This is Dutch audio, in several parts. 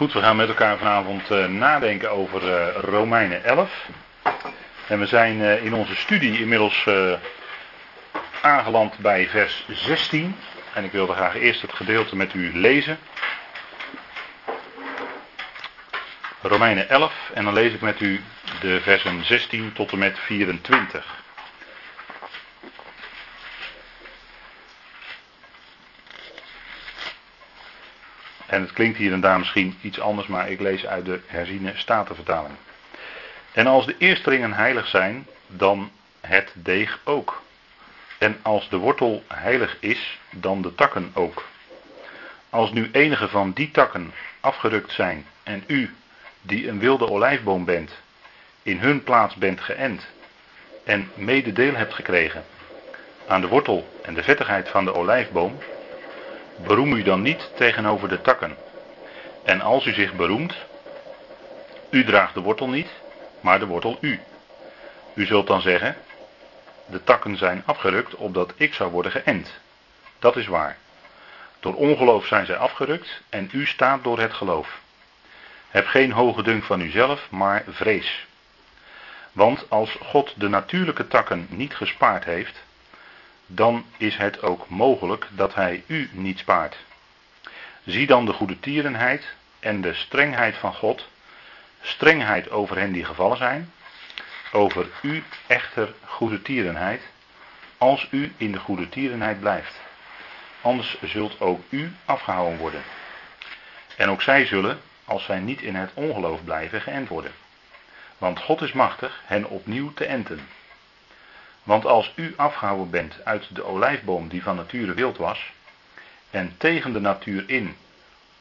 Goed, we gaan met elkaar vanavond uh, nadenken over uh, Romeinen 11. En we zijn uh, in onze studie inmiddels aangeland bij vers 16. En ik wilde graag eerst het gedeelte met u lezen. Romeinen 11 en dan lees ik met u de versen 16 tot en met 24. En het klinkt hier en daar misschien iets anders, maar ik lees uit de herziene statenvertaling. En als de eerstringen heilig zijn, dan het deeg ook. En als de wortel heilig is, dan de takken ook. Als nu enige van die takken afgerukt zijn en u, die een wilde olijfboom bent, in hun plaats bent geënt en mededeel hebt gekregen aan de wortel en de vettigheid van de olijfboom, beroem u dan niet tegenover de takken. En als u zich beroemt, u draagt de wortel niet, maar de wortel u. U zult dan zeggen, de takken zijn afgerukt opdat ik zou worden geënt. Dat is waar. Door ongeloof zijn zij afgerukt en u staat door het geloof. Heb geen hoge dunk van uzelf, maar vrees. Want als God de natuurlijke takken niet gespaard heeft, dan is het ook mogelijk dat hij u niet spaart. Zie dan de goede tierenheid en de strengheid van God, strengheid over hen die gevallen zijn, over u echter goede tierenheid, als u in de goede tierenheid blijft. Anders zult ook u afgehouden worden. En ook zij zullen, als zij niet in het ongeloof blijven, geënt worden. Want God is machtig hen opnieuw te enten. Want als u afgehouden bent uit de olijfboom die van nature wild was, en tegen de natuur in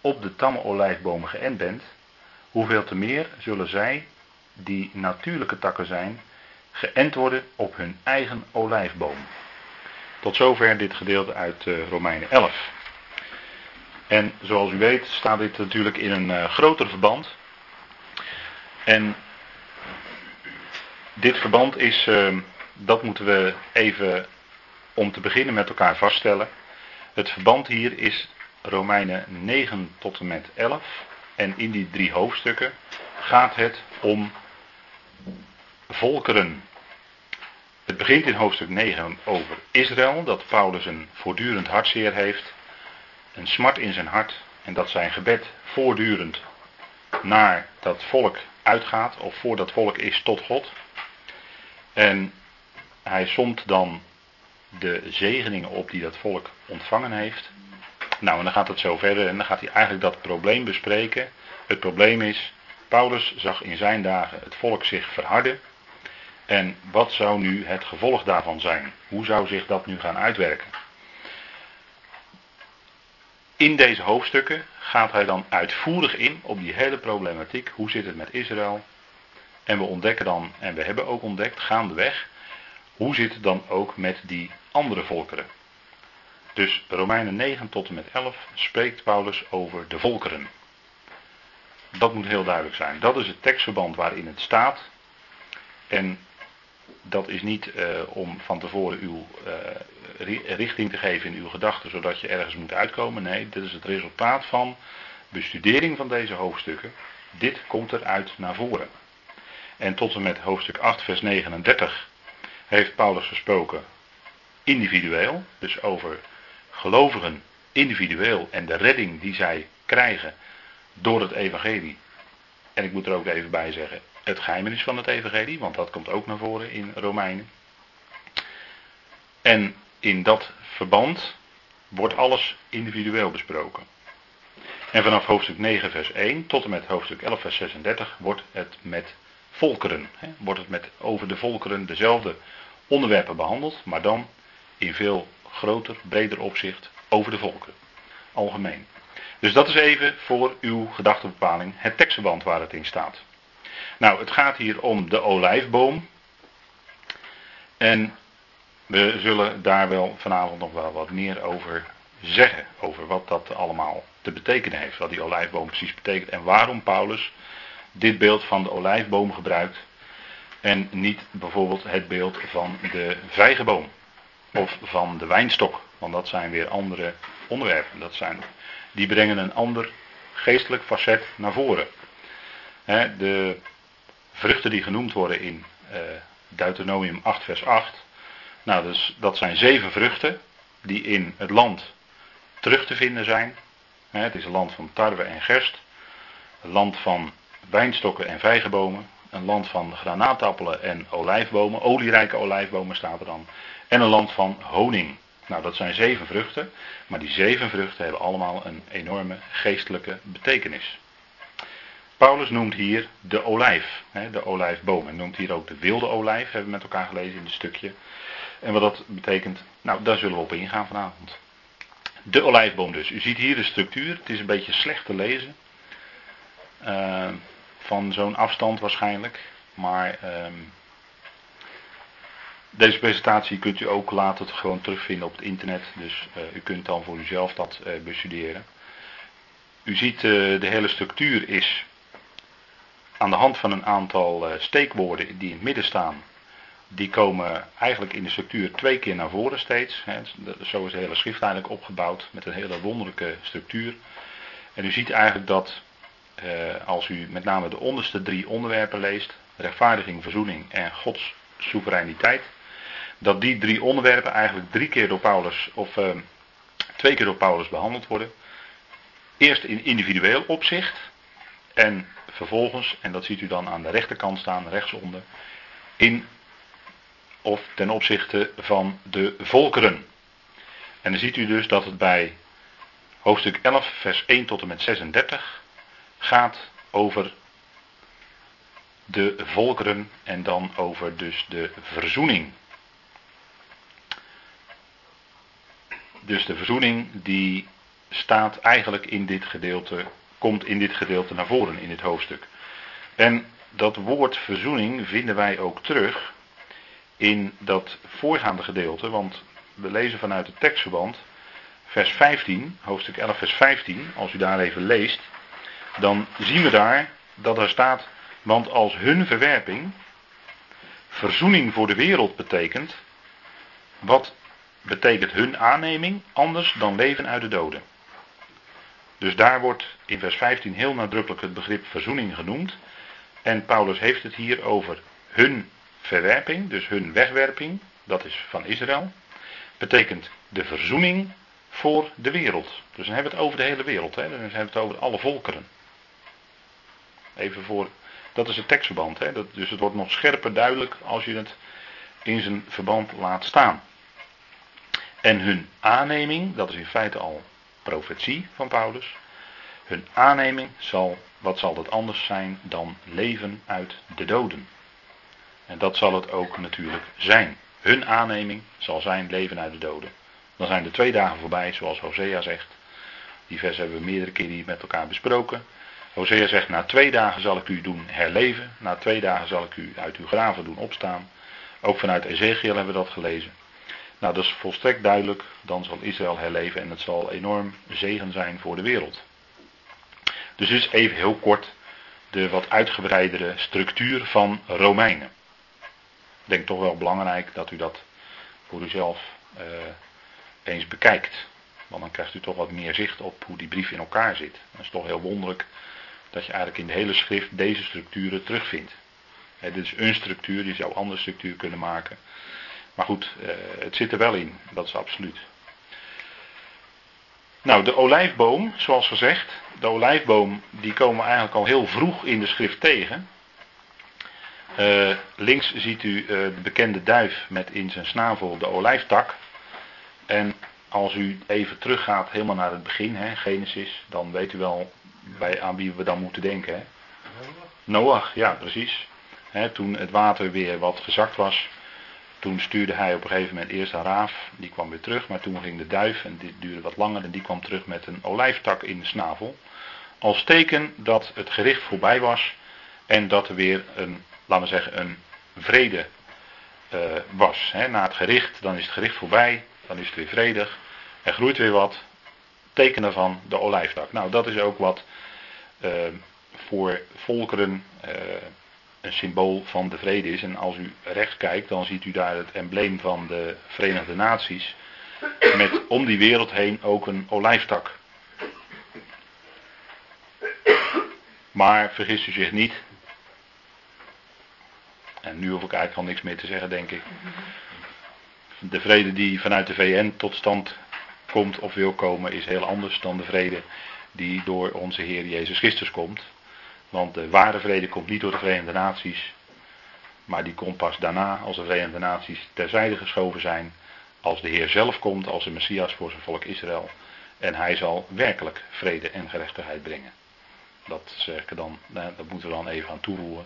op de tamme olijfbomen geënt bent, hoeveel te meer zullen zij, die natuurlijke takken zijn, geënt worden op hun eigen olijfboom. Tot zover dit gedeelte uit uh, Romeinen 11. En zoals u weet staat dit natuurlijk in een uh, groter verband. En dit verband is uh, dat moeten we even om te beginnen met elkaar vaststellen. Het verband hier is Romeinen 9 tot en met 11. En in die drie hoofdstukken gaat het om volkeren. Het begint in hoofdstuk 9 over Israël, dat Paulus een voortdurend hartzeer heeft, een smart in zijn hart en dat zijn gebed voortdurend naar dat volk uitgaat, of voor dat volk is tot God. En hij somt dan de zegeningen op die dat volk ontvangen heeft. Nou, en dan gaat het zo verder en dan gaat hij eigenlijk dat probleem bespreken. Het probleem is, Paulus zag in zijn dagen het volk zich verharden. En wat zou nu het gevolg daarvan zijn? Hoe zou zich dat nu gaan uitwerken? In deze hoofdstukken gaat hij dan uitvoerig in op die hele problematiek. Hoe zit het met Israël? En we ontdekken dan, en we hebben ook ontdekt gaandeweg, hoe zit het dan ook met die andere volkeren? Dus Romeinen 9 tot en met 11 spreekt Paulus over de volkeren. Dat moet heel duidelijk zijn. Dat is het tekstverband waarin het staat. En dat is niet uh, om van tevoren uw uh, richting te geven in uw gedachten, zodat je ergens moet uitkomen. Nee, dit is het resultaat van bestudering van deze hoofdstukken. Dit komt eruit naar voren. En tot en met hoofdstuk 8, vers 39 heeft Paulus gesproken individueel, dus over gelovigen individueel en de redding die zij krijgen door het evangelie. En ik moet er ook even bij zeggen, het geheimenis van het evangelie, want dat komt ook naar voren in Romeinen. En in dat verband wordt alles individueel besproken. En vanaf hoofdstuk 9 vers 1 tot en met hoofdstuk 11 vers 36 wordt het met volkeren, hè, wordt het met over de volkeren dezelfde onderwerpen behandeld, maar dan in veel groter, breder opzicht over de volken. Algemeen. Dus dat is even voor uw gedachtebepaling het tekstverband waar het in staat. Nou, het gaat hier om de olijfboom. En we zullen daar wel vanavond nog wel wat meer over zeggen. Over wat dat allemaal te betekenen heeft. Wat die olijfboom precies betekent. En waarom Paulus dit beeld van de olijfboom gebruikt. En niet bijvoorbeeld het beeld van de vijgenboom. Of van de wijnstok. Want dat zijn weer andere onderwerpen. Dat zijn, die brengen een ander geestelijk facet naar voren. de vruchten die genoemd worden in uh, Deuteronomium 8, vers 8. Nou, dus, dat zijn zeven vruchten die in het land terug te vinden zijn. het is een land van tarwe en gerst. Een land van wijnstokken en vijgenbomen. Een land van granaatappelen en olijfbomen. Olierijke olijfbomen staat er dan. En een land van honing. Nou, dat zijn zeven vruchten. Maar die zeven vruchten hebben allemaal een enorme geestelijke betekenis. Paulus noemt hier de olijf, de olijfboom. En noemt hier ook de wilde olijf, hebben we met elkaar gelezen in het stukje. En wat dat betekent, nou daar zullen we op ingaan vanavond. De olijfboom dus. U ziet hier de structuur. Het is een beetje slecht te lezen. Uh, van zo'n afstand waarschijnlijk. Maar uh, deze presentatie kunt u ook later gewoon terugvinden op het internet. Dus uh, u kunt dan voor uzelf dat uh, bestuderen. U ziet uh, de hele structuur is aan de hand van een aantal steekwoorden die in het midden staan. Die komen eigenlijk in de structuur twee keer naar voren steeds. Hè. Zo is de hele schrift eigenlijk opgebouwd met een hele wonderlijke structuur. En u ziet eigenlijk dat als u met name de onderste drie onderwerpen leest, rechtvaardiging, verzoening en Gods soevereiniteit, dat die drie onderwerpen eigenlijk drie keer door Paulus, of uh, twee keer door Paulus behandeld worden. Eerst in individueel opzicht en vervolgens, en dat ziet u dan aan de rechterkant staan, rechtsonder, in of ten opzichte van de volkeren. En dan ziet u dus dat het bij hoofdstuk 11, vers 1 tot en met 36 gaat over de volkeren en dan over dus de verzoening. Dus de verzoening die staat eigenlijk in dit gedeelte, komt in dit gedeelte naar voren in dit hoofdstuk. En dat woord verzoening vinden wij ook terug in dat voorgaande gedeelte, want we lezen vanuit het tekstverband, vers 15, hoofdstuk 11, vers 15, als u daar even leest, dan zien we daar dat er staat, want als hun verwerping verzoening voor de wereld betekent, wat betekent hun aanneming anders dan leven uit de doden. Dus daar wordt in vers 15 heel nadrukkelijk het begrip verzoening genoemd. En Paulus heeft het hier over hun verwerping, dus hun wegwerping, dat is van Israël. Betekent de verzoening voor de wereld. Dus dan hebben we het over de hele wereld, hè? dan hebben we het over alle volkeren. Even voor, dat is het tekstverband. Hè? Dat, dus het wordt nog scherper duidelijk als je het in zijn verband laat staan. En hun aanneming, dat is in feite al profetie van Paulus. Hun aanneming zal, wat zal dat anders zijn dan leven uit de doden? En dat zal het ook natuurlijk zijn. Hun aanneming zal zijn leven uit de doden. Dan zijn de twee dagen voorbij, zoals Hosea zegt. Die vers hebben we meerdere keren met elkaar besproken. Hosea zegt, na twee dagen zal ik u doen herleven. Na twee dagen zal ik u uit uw graven doen opstaan. Ook vanuit Ezekiel hebben we dat gelezen. Nou, dat is volstrekt duidelijk. Dan zal Israël herleven en het zal enorm zegen zijn voor de wereld. Dus is even heel kort de wat uitgebreidere structuur van Romeinen. Ik denk toch wel belangrijk dat u dat voor uzelf uh, eens bekijkt. Want dan krijgt u toch wat meer zicht op hoe die brief in elkaar zit. Het is toch heel wonderlijk dat je eigenlijk in de hele schrift deze structuren terugvindt. dit is een structuur, je zou andere structuur kunnen maken. Maar goed, eh, het zit er wel in, dat is absoluut. Nou, de olijfboom, zoals gezegd, de olijfboom, die komen we eigenlijk al heel vroeg in de schrift tegen. Uh, links ziet u uh, de bekende duif met in zijn snavel de olijftak. En als u even teruggaat helemaal naar het begin, hè, Genesis, dan weet u wel bij, aan wie we dan moeten denken. Hè. Noach, ja precies. Hè, toen het water weer wat gezakt was, toen stuurde hij op een gegeven moment eerst een raaf, die kwam weer terug, maar toen ging de duif, en dit duurde wat langer, en die kwam terug met een olijftak in de snavel. Als teken dat het gericht voorbij was en dat er weer een, laten we zeggen, een vrede uh, was. na het gericht, dan is het gericht voorbij, dan is het weer vredig, er groeit weer wat, tekenen van de olijftak. Nou, dat is ook wat uh, voor volkeren uh, een symbool van de vrede is. En als u rechts kijkt, dan ziet u daar het embleem van de Verenigde Naties. Met om die wereld heen ook een olijftak. Maar vergist u zich niet. En nu hoef ik eigenlijk al niks meer te zeggen, denk ik. De vrede die vanuit de VN tot stand komt of wil komen, is heel anders dan de vrede die door onze Heer Jezus Christus komt. Want de ware vrede komt niet door de Verenigde Naties, maar die komt pas daarna als de Verenigde Naties terzijde geschoven zijn, als de Heer zelf komt als de Messias voor zijn volk Israël. En hij zal werkelijk vrede en gerechtigheid brengen. Dat zeg ik dan, dat moeten we dan even aan toevoegen.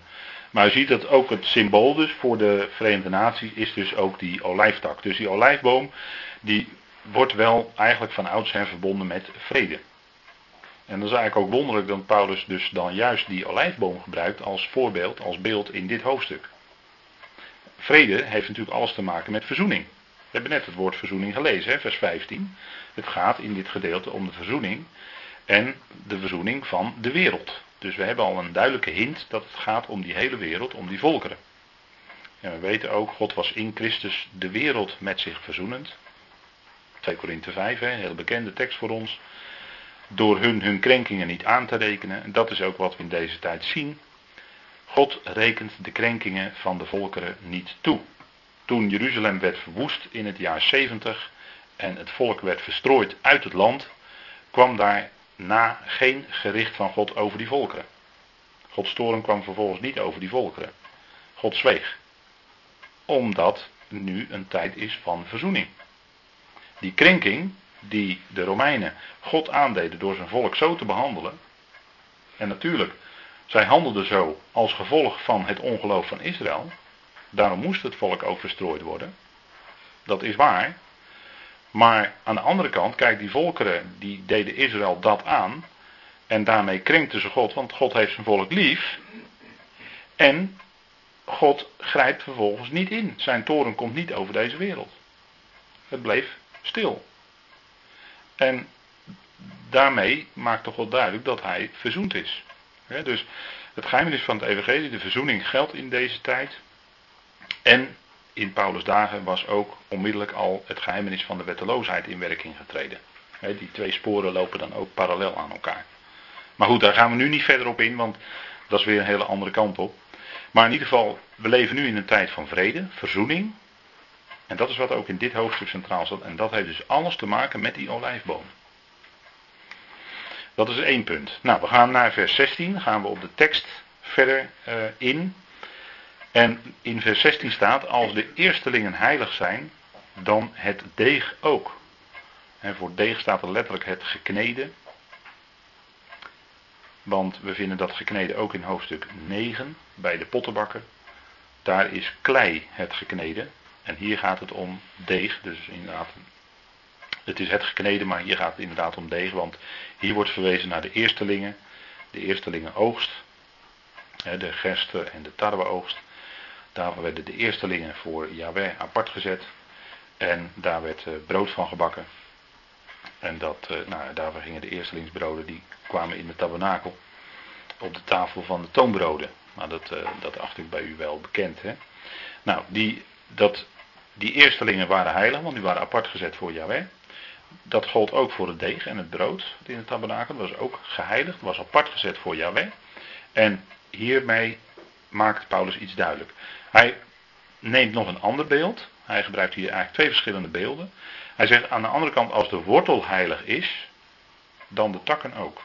Maar u ziet dat ook het symbool dus voor de Verenigde Naties is dus ook die olijftak. Dus die olijfboom die wordt wel eigenlijk van oudsher verbonden met vrede. En dat is eigenlijk ook wonderlijk dat Paulus dus dan juist die olijfboom gebruikt als voorbeeld, als beeld in dit hoofdstuk. Vrede heeft natuurlijk alles te maken met verzoening. We hebben net het woord verzoening gelezen, hè, vers 15. Het gaat in dit gedeelte om de verzoening en de verzoening van de wereld. Dus we hebben al een duidelijke hint dat het gaat om die hele wereld, om die volkeren. En we weten ook, God was in Christus de wereld met zich verzoenend. 2 Korinthe 5, een hele bekende tekst voor ons. Door hun hun krenkingen niet aan te rekenen. En dat is ook wat we in deze tijd zien. God rekent de krenkingen van de volkeren niet toe. Toen Jeruzalem werd verwoest in het jaar 70 en het volk werd verstrooid uit het land, kwam daar na geen gericht van God over die volkeren. Gods toren kwam vervolgens niet over die volkeren. God zweeg. Omdat nu een tijd is van verzoening. Die krenking die de Romeinen God aandeden door zijn volk zo te behandelen. En natuurlijk, zij handelden zo als gevolg van het ongeloof van Israël. Daarom moest het volk ook verstrooid worden. Dat is waar. Maar aan de andere kant, kijk, die volkeren die deden Israël dat aan. En daarmee krenkten ze God, want God heeft zijn volk lief. En God grijpt vervolgens niet in. Zijn toren komt niet over deze wereld. Het bleef stil. En daarmee maakte God duidelijk dat hij verzoend is. dus het geheimnis van het evangelie, de verzoening geldt in deze tijd. En in Paulus' dagen was ook onmiddellijk al het geheimnis van de wetteloosheid in werking getreden. die twee sporen lopen dan ook parallel aan elkaar. Maar goed, daar gaan we nu niet verder op in, want dat is weer een hele andere kant op. Maar in ieder geval, we leven nu in een tijd van vrede, verzoening. En dat is wat ook in dit hoofdstuk centraal staat. En dat heeft dus alles te maken met die olijfboom. Dat is één punt. Nou, we gaan naar vers 16. gaan we op de tekst verder uh, in. En in vers 16 staat: Als de eerstelingen heilig zijn, dan het deeg ook. En voor deeg staat er letterlijk het geknede. Want we vinden dat gekneden ook in hoofdstuk 9 bij de pottenbakken. Daar is klei het gekneden. En hier gaat het om deeg. Dus inderdaad, het is het gekneden, maar hier gaat het inderdaad om deeg. Want hier wordt verwezen naar de eerstelingen. De eerstelingen oogst. De gersten en de tarweoogst. Daar werden de eerstelingen voor Yahweh apart gezet. En daar werd eh, brood van gebakken. En dat, eh, nou, daarvoor gingen de eerstelingsbroden, die kwamen in de tabernakel. Op de tafel van de toonbroden. Maar dat, uh, dat acht ik bij u wel bekend. Hè? Nou, die, dat, die eerstelingen waren heilig, want die waren apart gezet voor Yahweh. Dat gold ook voor het deeg en het brood in de tabernakel. Dat was ook geheiligd, was apart gezet voor Yahweh. En hiermee maakt Paulus iets duidelijk. Hij neemt nog een ander beeld. Hij gebruikt hier eigenlijk twee verschillende beelden. Hij zegt aan de andere kant, als de wortel heilig is, dan de takken ook.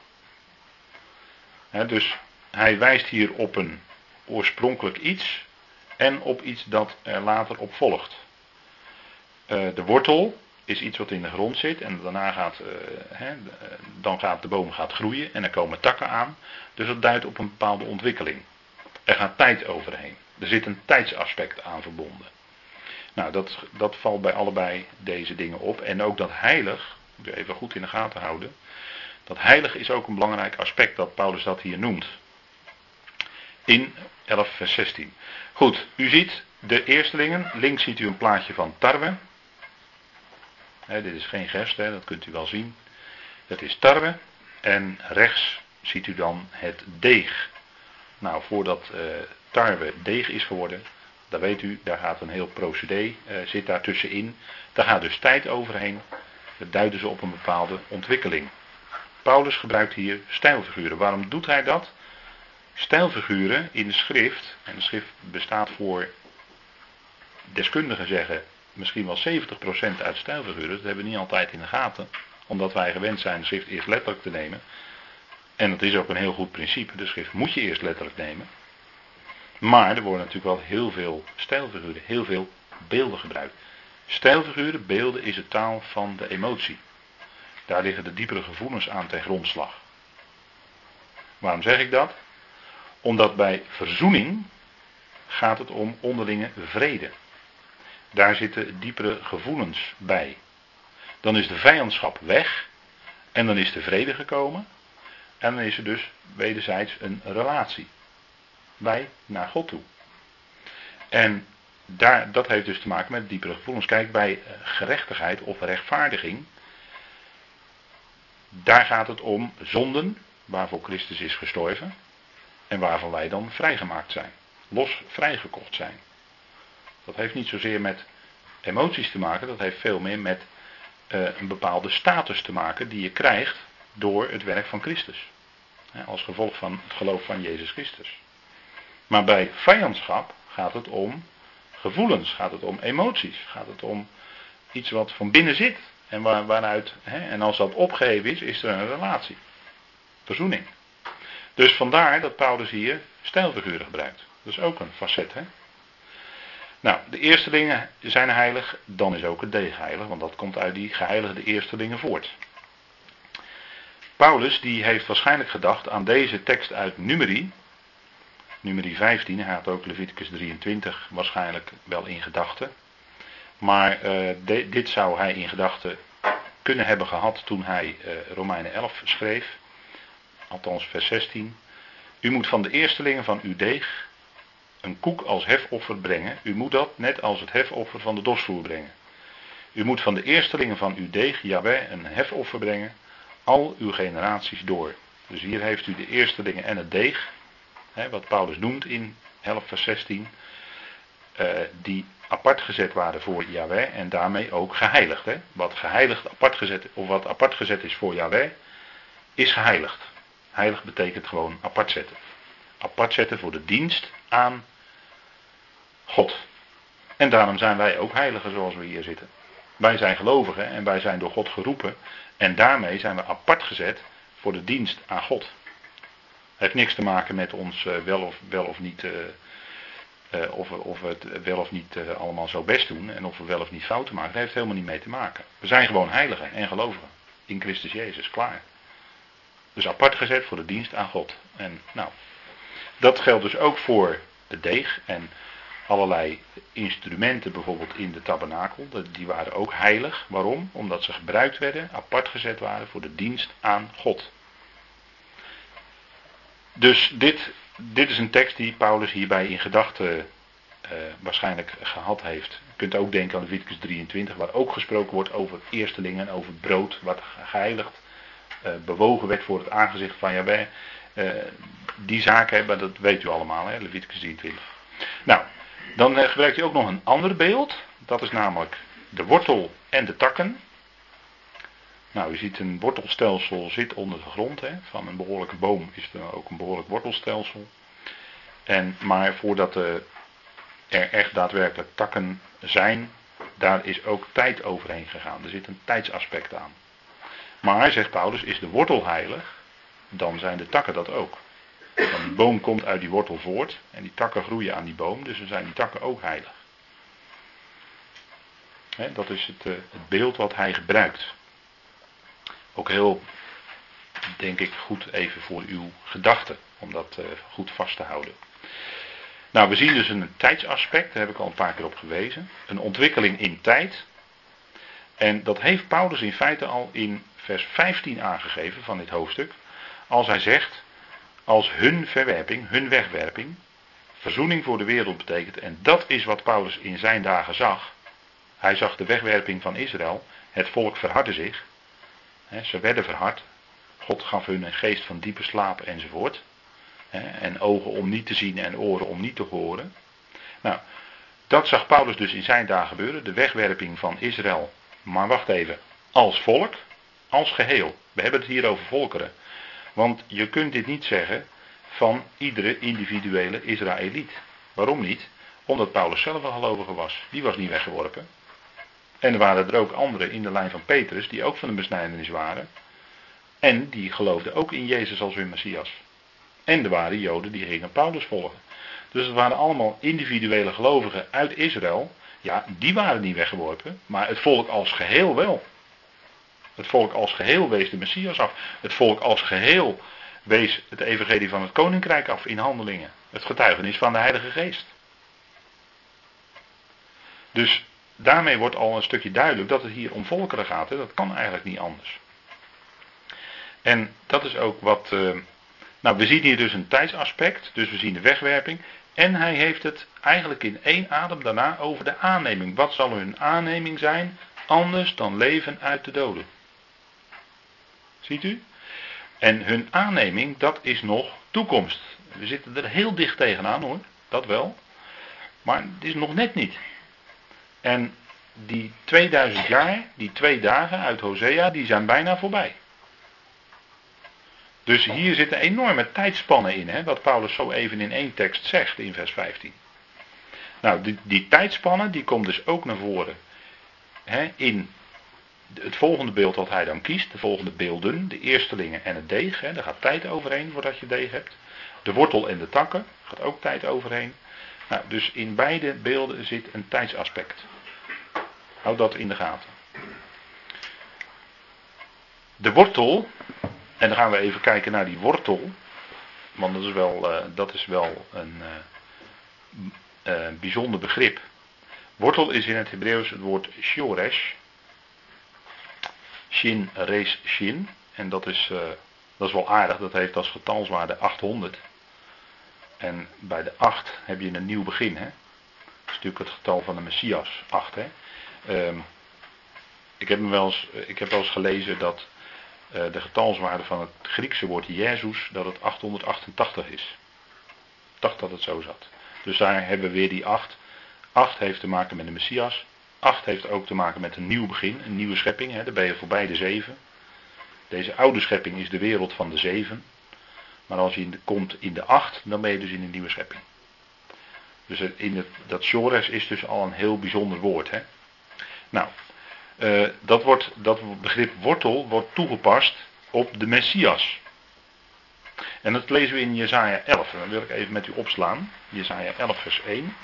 dus hij wijst hier op een oorspronkelijk iets en op iets dat er later op volgt. Eh, de wortel is iets wat in de grond zit en daarna gaat, uh, dan gaat de boom gaat groeien en er komen takken aan. Dus dat duidt op een bepaalde ontwikkeling. Er gaat tijd overheen. Er zit een tijdsaspect aan verbonden. Nou, dat, dat valt bij allebei deze dingen op. En ook dat heilig, moet even goed in de gaten houden. Dat heilig is ook een belangrijk aspect dat Paulus dat hier noemt. In 11 vers 16. Goed, u ziet de eerstelingen. Links ziet u een plaatje van tarwe. dit is geen gerst, dat kunt u wel zien. Het is tarwe. En rechts ziet u dan het deeg. Nou, voordat uh, tarwe deeg is geworden, dan weet u, daar gaat een heel procedé, uh, zit daar tussenin. Daar gaat dus tijd overheen. Dat duiden ze op een bepaalde ontwikkeling. Paulus gebruikt hier stijlfiguren. Waarom doet hij dat? stijlfiguren in de schrift, en de schrift bestaat voor deskundigen zeggen misschien wel 70% uit stijlfiguren, dat hebben we niet altijd in de gaten, omdat wij gewend zijn de schrift eerst letterlijk te nemen. En dat is ook een heel goed principe, de schrift moet je eerst letterlijk nemen. Maar er worden natuurlijk wel heel veel stijlfiguren, heel veel beelden gebruikt. Stijlfiguren, beelden is de taal van de emotie. Daar liggen de diepere gevoelens aan ten grondslag. Waarom zeg ik dat? Omdat bij verzoening gaat het om onderlinge vrede. Daar zitten diepere gevoelens bij. Dan is de vijandschap weg en dan is de vrede gekomen en dan is er dus wederzijds een relatie. Wij naar God toe. En daar, dat heeft dus te maken met diepere gevoelens. Kijk, bij gerechtigheid of rechtvaardiging, daar gaat het om zonden waarvoor Christus is gestorven en waarvan wij dan vrijgemaakt zijn. Los vrijgekocht zijn. Dat heeft niet zozeer met emoties te maken, dat heeft veel meer met uh, een bepaalde status te maken die je krijgt door het werk van Christus. als gevolg van het geloof van Jezus Christus. Maar bij vijandschap gaat het om gevoelens, gaat het om emoties, gaat het om iets wat van binnen zit. En waar, waaruit, hè, en als dat opgeheven is, is er een relatie. Verzoening. Dus vandaar dat Paulus hier stijlfiguren gebruikt. Dat is ook een facet. Hè? Nou, de eerstelingen zijn heilig, dan is ook het deeg heilig, want dat komt uit die geheiligde eerstelingen voort. Paulus die heeft waarschijnlijk gedacht aan deze tekst uit Numeri, Numeri 15, hij had ook Leviticus 23 waarschijnlijk wel in gedachten. Maar uh, dit zou hij in gedachten kunnen hebben gehad toen hij uh, Romeinen 11 schreef. Althans vers 16. U moet van de eerstelingen van uw deeg een koek als hefoffer brengen. U moet dat net als het hefoffer van de dosvoer brengen. U moet van de eerstelingen van uw deeg, Jaweh, een hefoffer brengen, al uw generaties door. Dus hier heeft u de eerstelingen en het deeg, hè, wat Paulus noemt in 11 vers 16, uh, die apart gezet waren voor Yahweh en daarmee ook geheiligd. Hè. Wat geheiligd apart gezet, of wat apart gezet is voor Yahweh, is geheiligd. Heilig betekent gewoon apart zetten. Apart zetten voor de dienst aan God. En daarom zijn wij ook heiligen zoals we hier zitten. Wij zijn gelovigen en wij zijn door God geroepen. En daarmee zijn we apart gezet voor de dienst aan God. Heeft niks te maken met ons uh, wel, of, wel of niet. Uh, uh, of, of we het wel of niet allemaal zo best doen. En of we wel of niet fouten maken. Dat heeft helemaal niet mee te maken. We zijn gewoon heiligen en gelovigen. In Christus Jezus. Klaar. Dus apart gezet voor de dienst aan God. En nou, dat geldt dus ook voor de deeg en allerlei instrumenten, bijvoorbeeld in de tabernakel. Die waren ook heilig. Waarom? Omdat ze gebruikt werden, apart gezet waren voor de dienst aan God. Dus dit, dit is een tekst die Paulus hierbij in gedachten uh, waarschijnlijk gehad heeft. Je kunt ook denken aan Leviticus 23, waar ook gesproken wordt over eerstelingen en over brood, wat geheiligd, uh, bewogen werd voor het aangezicht van Jahweh. Uh, die zaken hebben, dat weet u allemaal, hè, Leviticus 23. Nou, dan gebruikt hij ook nog een ander beeld. Dat is namelijk de wortel en de takken. Nou, u ziet een wortelstelsel zit onder de grond. Hè. Van een behoorlijke boom is er ook een behoorlijk wortelstelsel. En, maar voordat er echt daadwerkelijk takken zijn, daar is ook tijd overheen gegaan. Er zit een tijdsaspect aan. Maar, zegt Paulus, is de wortel heilig, dan zijn de takken dat ook. Want boom komt uit die wortel voort en die takken groeien aan die boom, dus dan zijn die takken ook heilig. dat is eh, het, beeld wat hij gebruikt. Ook heel, denk ik, goed even voor uw gedachten, om dat uh, goed vast te houden. Nou, we zien dus een tijdsaspect, daar heb ik al een paar keer op gewezen. Een ontwikkeling in tijd. En dat heeft Paulus in feite al in vers 15 aangegeven van dit hoofdstuk. Als hij zegt, als hun verwerping, hun wegwerping, verzoening voor de wereld betekent. En dat is wat Paulus in zijn dagen zag. Hij zag de wegwerping van Israël. Het volk verhardde zich. Ze werden verhard. God gaf hun een geest van diepe slaap enzovoort. en ogen om niet te zien en oren om niet te horen. Nou, dat zag Paulus dus in zijn dagen gebeuren. De wegwerping van Israël. Maar wacht even. Als volk. Als geheel. We hebben het hier over volkeren. Want je kunt dit niet zeggen van iedere individuele Israëliet. Waarom niet? Omdat Paulus zelf een gelovige was. Die was niet weggeworpen. En er waren er ook anderen in de lijn van Petrus die ook van de besnijdenis waren. En die geloofden ook in Jezus als hun Messias. En er waren Joden die gingen Paulus volgen. Dus het waren allemaal individuele gelovigen uit Israël. Ja, die waren niet weggeworpen, maar het volk als geheel wel. Het volk als geheel wees de Messias af. Het volk als geheel wees het evangelie van het koninkrijk af in handelingen. Het getuigenis van de Heilige Geest. Dus daarmee wordt al een stukje duidelijk dat het hier om volkeren gaat. Hè? Dat kan eigenlijk niet anders. En dat is ook wat. Uh, nou, we zien hier dus een tijdsaspect. Dus we zien de wegwerping. En hij heeft het eigenlijk in één adem daarna over de aanneming. Wat zal hun aanneming zijn anders dan leven uit de doden? Ziet u? En hun aanneming, dat is nog toekomst. We zitten er heel dicht tegenaan hoor, dat wel. Maar het is nog net niet. En die 2000 jaar, die twee dagen uit Hosea, die zijn bijna voorbij. Dus hier zit een enorme tijdspanne in, hè, wat Paulus zo even in één tekst zegt in vers 15. Nou, die, die tijdspanne die komt dus ook naar voren hè, in het volgende beeld wat hij dan kiest, de volgende beelden, de eerstelingen en het deeg, hè, daar gaat tijd overheen voordat je deeg hebt. De wortel en de takken, gaat ook tijd overheen. Nou, dus in beide beelden zit een tijdsaspect. Houd dat in de gaten. De wortel, en dan gaan we even kijken naar die wortel. Want dat is wel, uh, dat is wel een uh, uh, bijzonder begrip. Wortel is in het Hebreeuws het woord shoresh. Shin, res, shin. En dat is, dat is wel aardig, dat heeft als getalswaarde 800. En bij de 8 heb je een nieuw begin. Hè? Dat is natuurlijk het getal van de Messias, 8. Hè? Um, ik, heb wel eens, ik heb wel eens gelezen dat uh, de getalswaarde van het Griekse woord Jezus, dat het 888 is. Ik dacht dat het zo zat. Dus daar hebben we weer die 8. 8 heeft te maken met de Messias. 8 heeft ook te maken met een nieuw begin, een nieuwe schepping. Hè? Ben je voorbij de 7. Deze oude schepping is de wereld van de 7. Maar als je in komt in de 8, dan ben je dus in een nieuwe schepping. Dus in dat Shores is dus al een heel bijzonder woord. Hè? Nou, uh, dat, wordt, dat begrip wortel wordt toegepast op de Messias. En dat lezen we in Jesaja 11. En dan wil ik even met u opslaan. Jesaja 11 vers 1.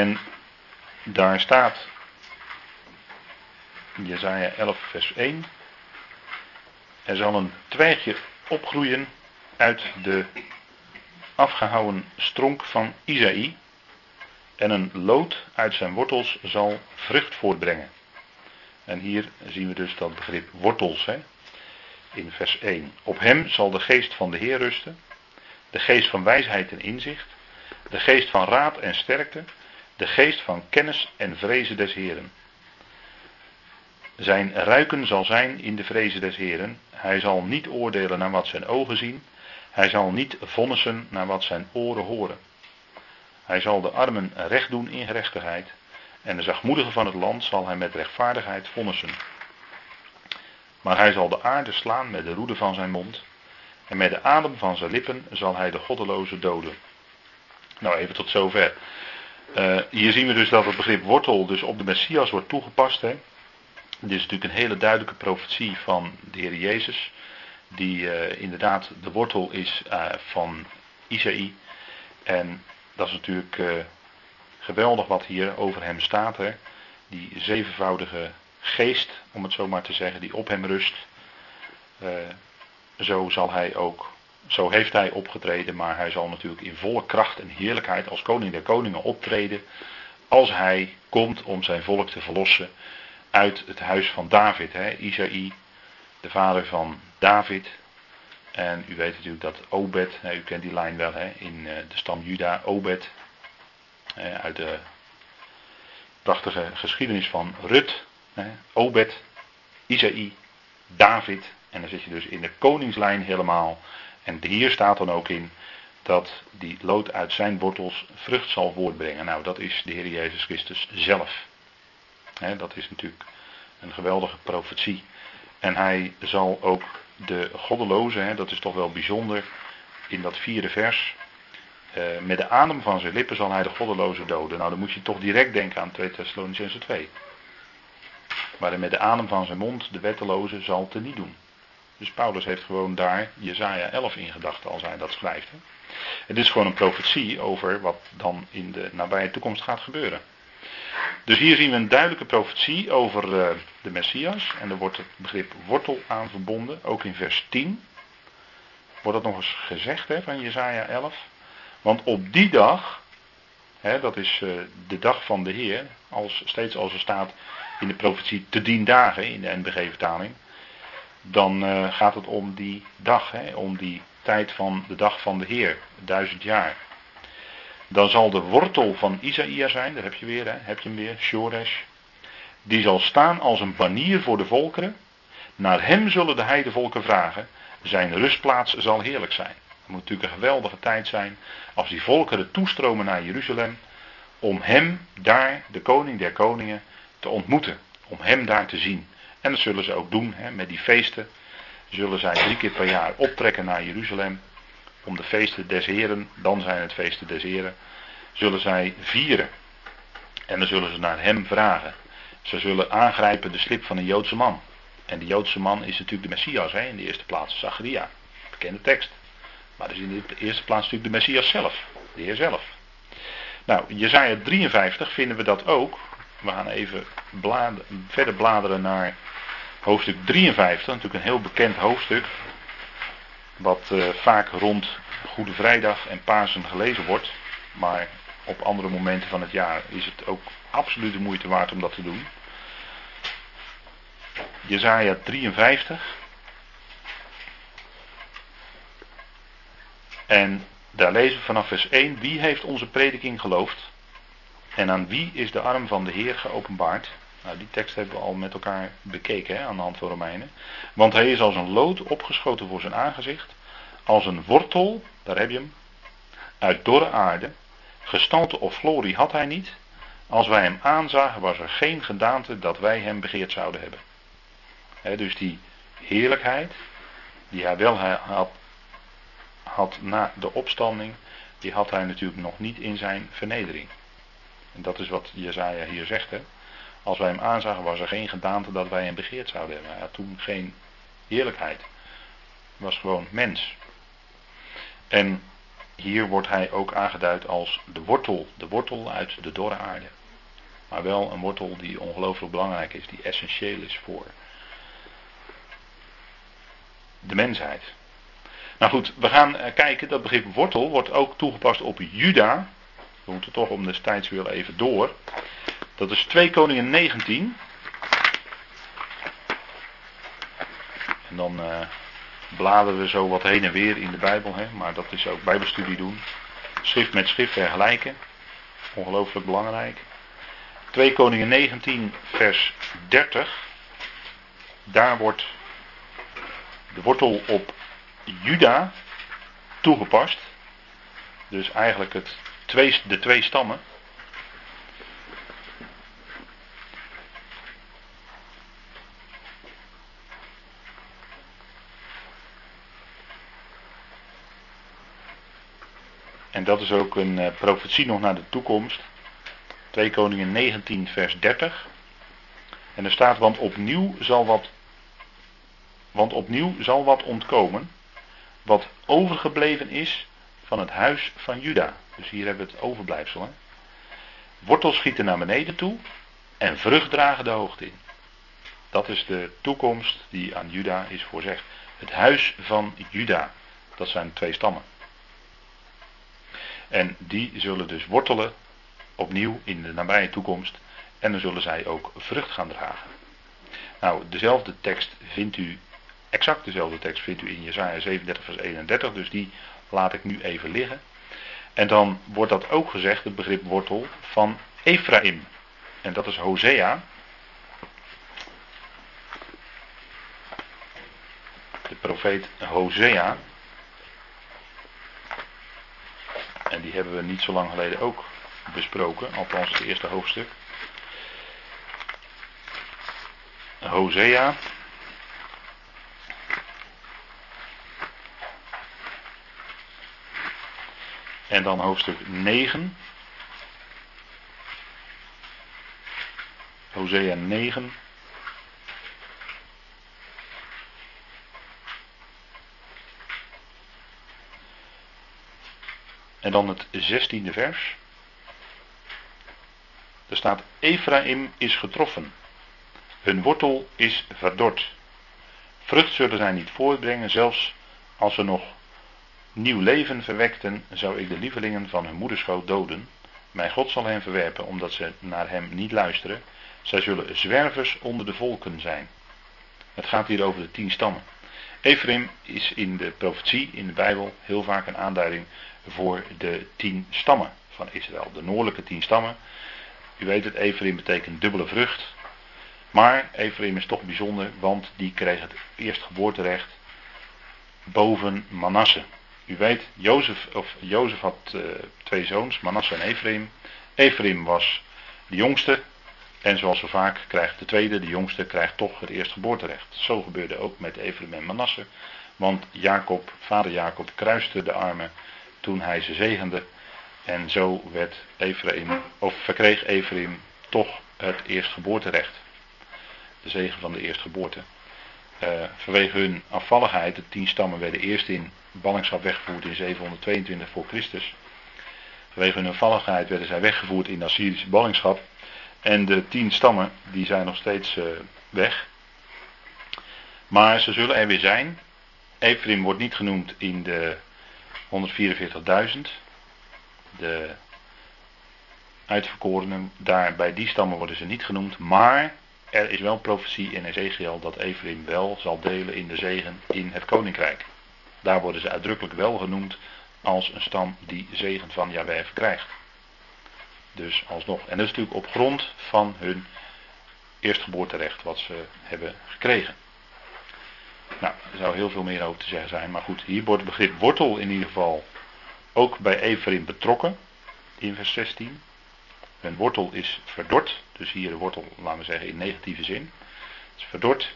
En daar staat, Jezaja 11 vers 1, er zal een twijgje opgroeien uit de afgehouwen stronk van Isaïe en een lood uit zijn wortels zal vrucht voortbrengen. En hier zien we dus dat begrip wortels hè, in vers 1. Op hem zal de geest van de Heer rusten, de geest van wijsheid en inzicht, de geest van raad en sterkte, de geest van kennis en vrezen des Heren. Zijn ruiken zal zijn in de vrezen des Heren. Hij zal niet oordelen naar wat zijn ogen zien. Hij zal niet vonnissen naar wat zijn oren horen. Hij zal de armen recht doen in gerechtigheid. En de zachtmoedigen van het land zal hij met rechtvaardigheid vonnissen. Maar hij zal de aarde slaan met de roede van zijn mond. En met de adem van zijn lippen zal hij de goddeloze doden. Nou, even tot zover. Uh, hier zien we dus dat het begrip wortel dus op de Messias wordt toegepast. Hè. Dit is natuurlijk een hele duidelijke profetie van de Heer Jezus. Die uh, inderdaad de wortel is uh, van Isaïe. En dat is natuurlijk geweldig wat hier over hem staat. Hè. Die zevenvoudige geest, om het zo maar te zeggen, die op hem rust. zo zal hij ook zo heeft hij opgetreden, maar hij zal natuurlijk in volle kracht en heerlijkheid als koning der koningen optreden. Als hij komt om zijn volk te verlossen uit het huis van David. Hè? Isaïe, de vader van David. En u weet natuurlijk dat Obed, hè, u kent die lijn wel hè, in eh, de stam Juda, Obed. uit de Prachtige geschiedenis van Rut, hè, Obed, Isaïe, David. En dan zit je dus in de koningslijn helemaal. En hier staat dan ook in dat die lood uit zijn wortels vrucht zal voortbrengen. Nou, dat is de Heer Jezus Christus zelf. dat is natuurlijk een geweldige profetie. En hij zal ook de goddeloze, dat is toch wel bijzonder, in dat vierde vers. Eh, met de adem van zijn lippen zal hij de goddeloze doden. Nou, dan moet je toch direct denken aan 2 Thessalonicense 2. Waarin met de adem van zijn mond de wetteloze zal te niet doen. Dus Paulus heeft gewoon daar Jezaja 11 in gedachten als hij dat schrijft. Het is gewoon een profetie over wat dan in de nabije toekomst gaat gebeuren. Dus hier zien we een duidelijke profetie over uh, de Messias. En er wordt het begrip wortel aan verbonden. Ook in vers 10 wordt dat nog eens gezegd hè, van Jezaja 11. Want op die dag, hè, dat is uh, de dag van de Heer, als, steeds als er staat in de profetie te dien dagen in de NBG-vertaling, dan uh, gaat het om die dag, hè, om die tijd van de dag van de Heer, duizend jaar. Dan zal de wortel van Isaïa zijn, daar heb je weer, hè, heb je hem weer, Shoresh. Die zal staan als een banier voor de volkeren. Naar hem zullen de heidevolken vragen. Zijn rustplaats zal heerlijk zijn. Het moet natuurlijk een geweldige tijd zijn als die volkeren toestromen naar Jeruzalem. Om hem daar, de koning der koningen, te ontmoeten. Om hem daar te zien. En dat zullen ze ook doen hè, met die feesten. Zullen zij drie keer per jaar optrekken naar Jeruzalem. Om de feesten des Heren, dan zijn het feesten des Heren. Zullen zij vieren. En dan zullen ze naar hem vragen. Ze zullen aangrijpen de slip van een Joodse man. En die Joodse man is natuurlijk de Messias hè, in de eerste plaats, Zacharia. Bekende tekst. Maar dus in de eerste plaats natuurlijk de Messias zelf, de Heer zelf. Nou, Jezaja 53 vinden we dat ook. We gaan even verder bladeren naar hoofdstuk 53, natuurlijk een heel bekend hoofdstuk. Wat uh, vaak rond Goede Vrijdag en Pasen gelezen wordt. Maar op andere momenten van het jaar is het ook absoluut de moeite waard om dat te doen. Jezaja 53. En daar lezen we vanaf vers 1. Wie heeft onze prediking geloofd? En aan wie is de arm van de Heer geopenbaard? Nou, die tekst hebben we al met elkaar bekeken hè, aan de hand van Romeinen. Want hij is als een lood opgeschoten voor zijn aangezicht. Als een wortel, daar heb je hem, uit dorre aarde. Gestalte of glorie had hij niet. Als wij hem aanzagen, was er geen gedaante dat wij hem begeerd zouden hebben. dus die heerlijkheid, die hij wel had, had na de opstanding, die had hij natuurlijk nog niet in zijn vernedering. En dat is wat Jezaja hier zegt. Hè? Als wij hem aanzagen, was er geen gedaante dat wij hem begeerd zouden hebben. Hij had toen geen heerlijkheid. Was gewoon mens. En hier wordt hij ook aangeduid als de wortel. De wortel uit de dorre aarde. Maar wel een wortel die ongelooflijk belangrijk is, die essentieel is voor de mensheid. Nou goed, we gaan eh, kijken, dat begrip wortel wordt ook toegepast op Juda. We moeten toch om de tijdswil even door. Dat is 2 Koningen 19. En dan uh, bladeren we zo wat heen en weer in de Bijbel, hè? maar dat is ook Bijbelstudie doen. Schrift met schrift vergelijken. Ongelooflijk belangrijk. 2 Koningen 19, vers 30. Daar wordt de wortel op Juda toegepast. Dus eigenlijk het twee, de twee stammen. En dat is ook een uh, profetie nog naar de toekomst. 2 Koningen 19 vers 30. En er staat, want opnieuw zal wat, want opnieuw zal wat ontkomen, wat overgebleven is van het huis van Juda. Dus hier hebben we het overblijfsel. Hè? Wortels schieten naar beneden toe en vrucht dragen de hoogte in. Dat is de toekomst die aan Juda is voorzegd. Het huis van Juda. Dat zijn twee stammen. En die zullen dus wortelen opnieuw in de nabije toekomst. En dan zullen zij ook vrucht gaan dragen. Nou, dezelfde tekst vindt u, exact dezelfde tekst vindt u in Jesaja 37 vers 31. Dus die laat ik nu even liggen. En dan wordt dat ook gezegd, het begrip wortel, van Ephraim. En dat is Hosea. De profeet Hosea. En die hebben we niet zo lang geleden ook besproken, althans het eerste hoofdstuk. Hosea. En dan hoofdstuk 9. Hosea 9. En dan het zestiende vers. Er staat: Ephraim is getroffen. Hun wortel is verdord. Vrucht zullen zij niet voortbrengen, zelfs als ze nog nieuw leven verwekten, zou ik de lievelingen van hun moederschoot doden. Mijn God zal hen verwerpen, omdat ze naar hem niet luisteren. Zij zullen zwervers onder de volken zijn. Het gaat hier over de tien stammen. Ephraim is in de profetie, in de Bijbel, heel vaak een aanduiding voor de tien stammen van Israël. De noordelijke tien stammen. U weet het, Ephraim betekent dubbele vrucht. Maar Ephraim is toch bijzonder, want die kreeg het eerstgeboorterecht boven Manasse. U weet, Jozef, of Jozef had uh, twee zoons, Manasse en Ephraim. Ephraim was de jongste. En zoals zo vaak krijgt de tweede, de jongste, krijgt toch het eerstgeboorterecht. Zo gebeurde ook met Ephraim en Manasse. Want Jacob, vader Jacob, kruiste de armen toen hij ze zegende. En zo werd Ephraim, of verkreeg Ephraim toch het eerstgeboorterecht. De zegen van de eerstgeboorte. Uh, vanwege hun afvalligheid, de tien stammen werden eerst in ballingschap weggevoerd in 722 voor Christus. Vanwege hun afvalligheid werden zij weggevoerd in Assyrische ballingschap. En de tien stammen, die zijn nog steeds uh, weg. Maar ze zullen er weer zijn. Ephraim wordt niet genoemd in de 144.000. De uitverkorenen, daar bij die stammen worden ze niet genoemd. Maar er is wel profetie in Ezekiel dat Ephraim wel zal delen in de zegen in het koninkrijk. Daar worden ze uitdrukkelijk wel genoemd als een stam die zegen van Jahweh verkrijgt. Dus alsnog. En dat is natuurlijk op grond van hun eerstgeboorterecht wat ze hebben gekregen. Nou, er zou heel veel meer over te zeggen zijn. Maar goed, hier wordt het begrip wortel in ieder geval ook bij Ephraim betrokken. In vers 16. Hun wortel is verdord. Dus hier de wortel, laten we zeggen, in negatieve zin. Het is verdord.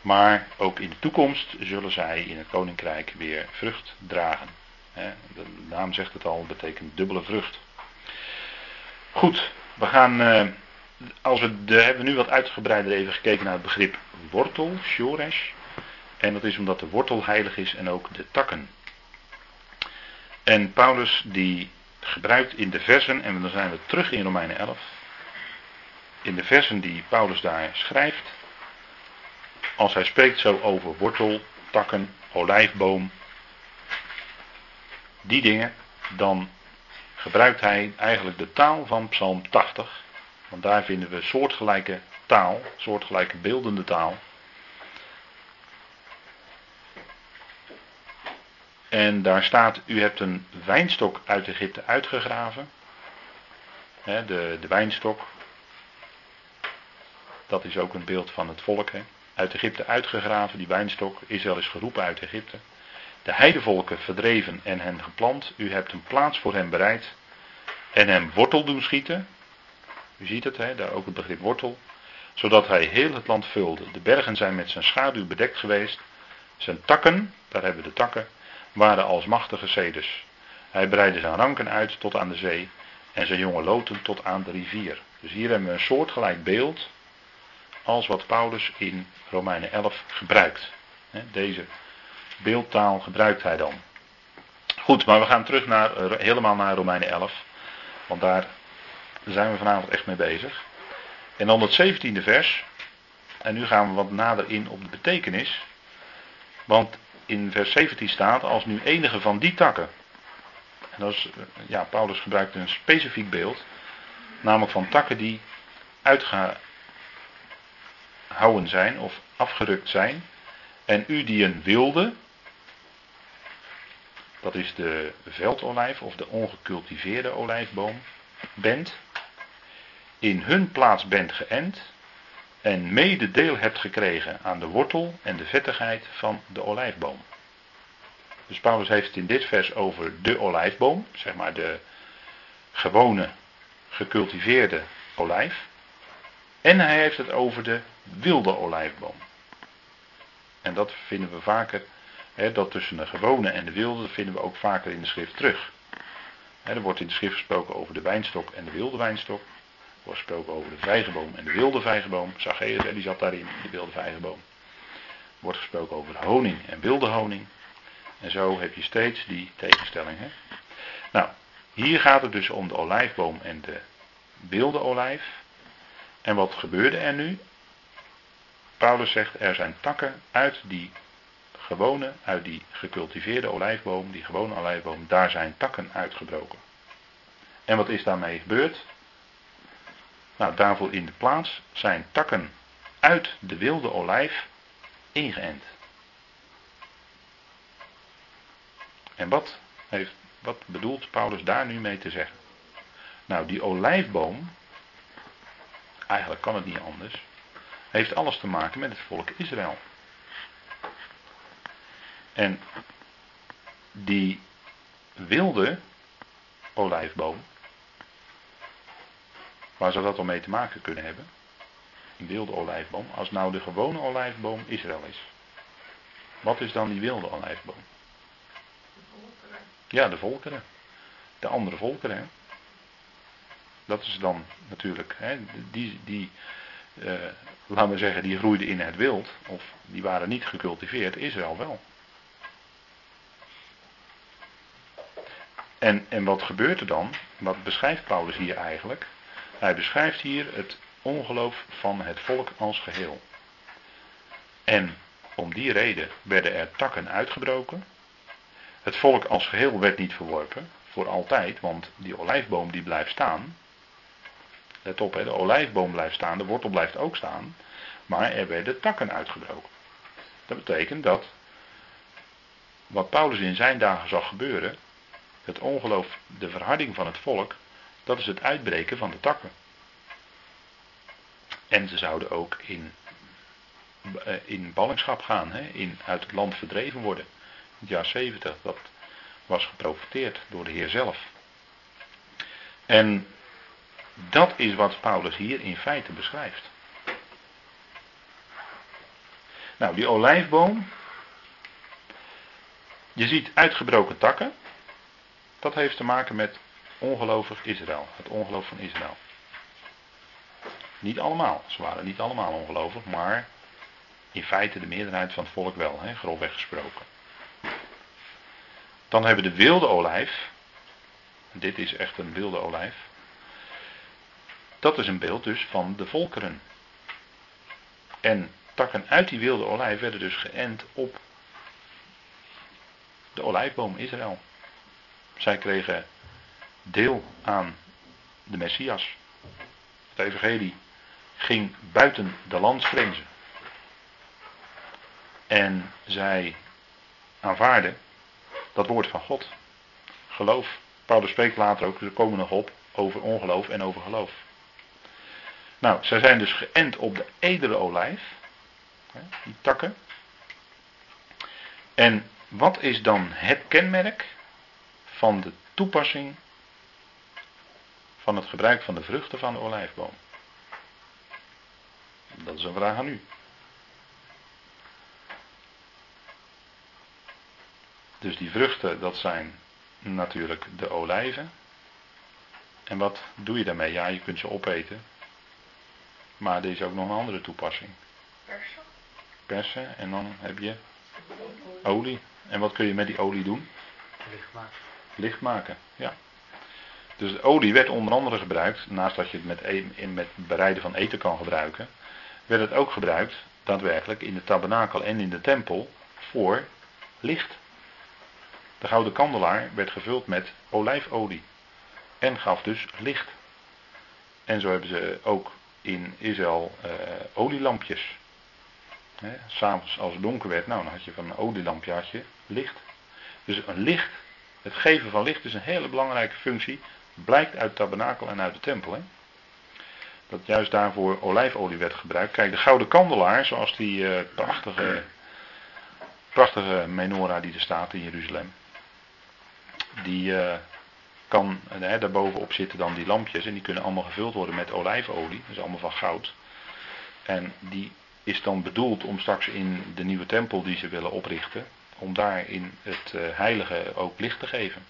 Maar ook in de toekomst zullen zij in het koninkrijk weer vrucht dragen. De naam zegt het al, betekent dubbele vrucht. Goed, we gaan. Eh, als we de, hebben we nu wat uitgebreider even gekeken naar het begrip wortel, shoresh. En dat is omdat de wortel heilig is en ook de takken. En Paulus die gebruikt in de versen, en dan zijn we terug in Romeinen 11. In de versen die Paulus daar schrijft. Als hij spreekt zo over wortel, takken, olijfboom. Die dingen, dan gebruikt hij eigenlijk de taal van Psalm 80. Want daar vinden we soortgelijke taal, soortgelijke beeldende taal. En daar staat, u hebt een wijnstok uit Egypte uitgegraven. de, de wijnstok. Dat is ook een beeld van het volk. Uit Egypte uitgegraven, die wijnstok. Israël is geroepen uit Egypte. De heidevolken verdreven en hen geplant. U hebt een plaats voor hen bereid. En hem wortel doen schieten. U ziet het, daar ook het begrip wortel. Zodat hij heel het land vulde. De bergen zijn met zijn schaduw bedekt geweest. Zijn takken, daar hebben we de takken waren als machtige ceders. Hij breidde zijn ranken uit tot aan de zee en zijn jonge loten tot aan de rivier. Dus hier hebben we een soortgelijk beeld als wat Paulus in Romeinen 11 gebruikt. Deze beeldtaal gebruikt hij dan. Goed, maar we gaan terug naar, eh, helemaal naar Romeinen 11. Want daar zijn we vanavond echt mee bezig. En dan het 17e vers. En nu gaan we wat nader in op de betekenis. Want in vers 17 staat, als nu enige van die takken. En dat is, ja, Paulus gebruikt een specifiek beeld, namelijk van takken die uitgehouden zijn of afgerukt zijn. En u die een wilde, dat is de veldolijf of de ongecultiveerde olijfboom, bent. in hun plaats bent geënt en mede deel hebt gekregen aan de wortel en de vettigheid van de olijfboom. Dus Paulus heeft het in dit vers over de olijfboom, zeg maar de gewone gecultiveerde olijf. En hij heeft het over de wilde olijfboom. En dat vinden we vaker, hè, dat tussen de gewone en de wilde, dat vinden we ook vaker in de schrift terug. Hè, er wordt in de schrift gesproken over de wijnstok en de wilde wijnstok. Wordt gesproken over de vijgenboom en de wilde vijgenboom. Zacchaeus, die zat daarin, de wilde vijgenboom. Wordt gesproken over honing en wilde honing. En zo heb je steeds die tegenstelling. Hè? Nou, hier gaat het dus om de olijfboom en de wilde olijf. En wat gebeurde er nu? Paulus zegt er zijn takken uit die gewone, uit die gecultiveerde olijfboom, die gewone olijfboom, daar zijn takken uitgebroken. En wat is daarmee gebeurd? Nou, daarvoor in de plaats zijn takken uit de wilde olijf ingeënt. En wat, heeft, wat bedoelt Paulus daar nu mee te zeggen? Nou, die olijfboom, eigenlijk kan het niet anders, heeft alles te maken met het volk Israël. En die wilde olijfboom, waar zou dat dan mee te maken kunnen hebben? Een wilde olijfboom, als nou de gewone olijfboom Israël is. Wat is dan die wilde olijfboom? Ja, de volkeren. De andere volkeren. Dat is dan natuurlijk, hè, die, die uh, laten we zeggen, die groeiden in het wild, of die waren niet gecultiveerd, Israël wel. En, en wat gebeurt er dan? Wat beschrijft Paulus hier eigenlijk? Hij beschrijft hier het ongeloof van het volk als geheel. En om die reden werden er takken uitgebroken, het volk als geheel werd niet verworpen, voor altijd, want die olijfboom die blijft staan. Let op, hè, de olijfboom blijft staan, de wortel blijft ook staan, maar er werden takken uitgebroken. Dat betekent dat wat Paulus in zijn dagen zag gebeuren, het ongeloof, de verharding van het volk, dat is het uitbreken van de takken. En ze zouden ook in, eh, in ballingschap gaan, hè, in, uit het land verdreven worden het jaar 70. Dat was geprofiteerd door de Heer zelf. En dat is wat Paulus hier in feite beschrijft. Nou, die olijfboom. Je ziet uitgebroken takken. Dat heeft te maken met ongelovig Israël. Het ongeloof van Israël. Niet allemaal. Ze waren niet allemaal ongelovig, maar in feite de meerderheid van het volk wel, hè, grofweg gesproken. Dan hebben we de wilde olijf. Dit is echt een wilde olijf. Dat is een beeld dus van de volkeren. En takken uit die wilde olijf werden dus geënt op de olijfboom Israël. Zij kregen deel aan de Messias. Het evangelie ging buiten de landsgrenzen. En zij aanvaarden dat woord van God. Geloof. Paulus spreekt later ook, er komen nog op, over ongeloof en over geloof. Nou, zij zijn dus geënt op de edele olijf. Die takken. En wat is dan het kenmerk van de toepassing van het gebruik van de vruchten van de olijfboom? Dat is een vraag aan u. Dus die vruchten, dat zijn natuurlijk de olijven. En wat doe je daarmee? Ja, je kunt ze opeten. Maar er is ook nog een andere toepassing. Persen. Persen en dan heb je olie. En wat kun je met die olie doen? Licht maken. Licht maken, ja. Dus olie werd onder andere gebruikt, naast dat je het met, e- met bereiden van eten kan gebruiken, werd het ook gebruikt, daadwerkelijk, in de tabernakel en in de tempel, voor licht. De gouden kandelaar werd gevuld met olijfolie en gaf dus licht. En zo hebben ze ook in Israël uh, olielampjes. S'avonds als het donker werd, nou dan had je van een olielampje had je licht. Dus een licht, het geven van licht is een hele belangrijke functie. Blijkt uit het tabernakel en uit de tempel. Hè? Dat juist daarvoor olijfolie werd gebruikt. Kijk, de gouden kandelaar, zoals die uh, prachtige, prachtige menorah die er staat in Jeruzalem. Die uh, kan, hè, daarbovenop zitten dan die lampjes en die kunnen allemaal gevuld worden met olijfolie. Dat is allemaal van goud. En die is dan bedoeld om straks in de nieuwe tempel die ze willen oprichten, om daar in het heilige ook licht te geven.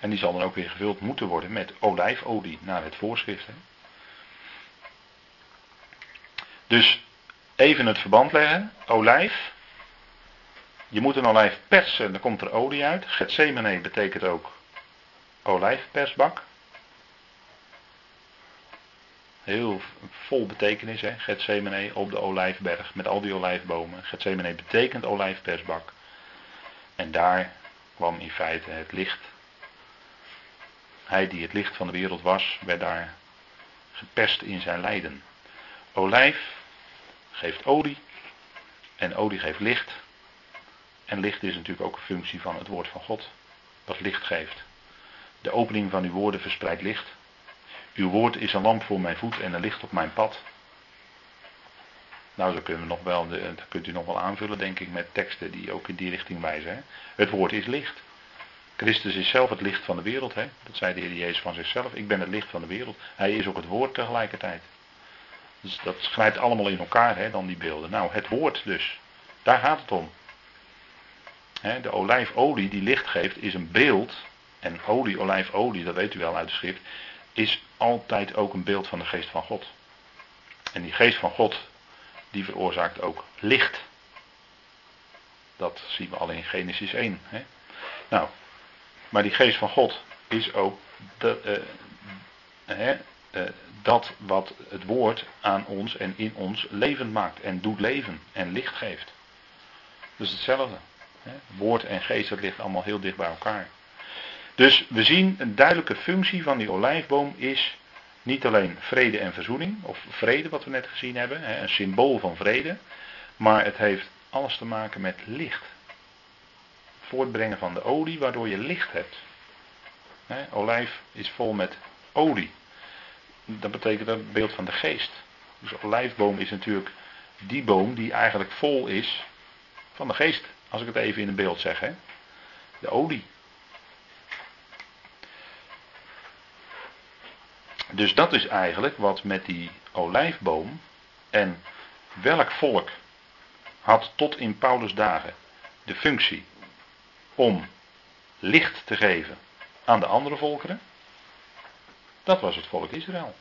En die zal dan ook weer gevuld moeten worden met olijfolie naar het voorschrift. Hè. Dus even het verband leggen. Olijf. Je moet een olijf persen, dan komt er olie uit. Gethsemane betekent ook olijfpersbak. Heel vol betekenis, hè. Gethsemane op de olijfberg met al die olijfbomen. Gethsemane betekent olijfpersbak. En daar kwam in feite het licht. Hij die het licht van de wereld was, werd daar geperst in zijn lijden. Olijf geeft olie en olie geeft licht. En licht is natuurlijk ook een functie van het woord van God, dat licht geeft. De opening van uw woorden verspreidt licht. Uw woord is een lamp voor mijn voet en een licht op mijn pad. Nou, zo kunnen we nog wel, dat kunt u nog wel aanvullen, denk ik, met teksten die ook in die richting wijzen. Het woord is licht. Christus is zelf het licht van de wereld. Hè? Dat zei de Heer Jezus van zichzelf. Ik ben het licht van de wereld. Hij is ook het woord tegelijkertijd. Dus dat grijpt allemaal in elkaar, hè, dan die beelden. Nou, het woord dus. Daar gaat het om. Hè, de olijfolie die licht geeft is een beeld. En olie, olijfolie, dat weet u wel uit de schrift. Is altijd ook een beeld van de geest van God. En die geest van God, die veroorzaakt ook licht. Dat zien we al in Genesis 1. Hè. Nou, maar die geest van God is ook de, uh, hè, uh, dat wat het woord aan ons en in ons levend maakt en doet leven en licht geeft. Dus hetzelfde. Hè? Woord en geest, dat ligt allemaal heel dicht bij elkaar. Dus we zien een duidelijke functie van die olijfboom is niet alleen vrede en verzoening, of vrede wat we net gezien hebben, een symbool van vrede, maar het heeft alles te maken met licht. Voortbrengen van de olie waardoor je licht hebt. Olijf is vol met olie dat betekent het beeld van de geest. Dus olijfboom is natuurlijk die boom die eigenlijk vol is van de geest. Als ik het even in een beeld zeg. De olie. Dus dat is eigenlijk wat met die olijfboom en welk volk had tot in Paulus' dagen de functie om licht te geven aan de andere volkeren. Dat was het volk Israël.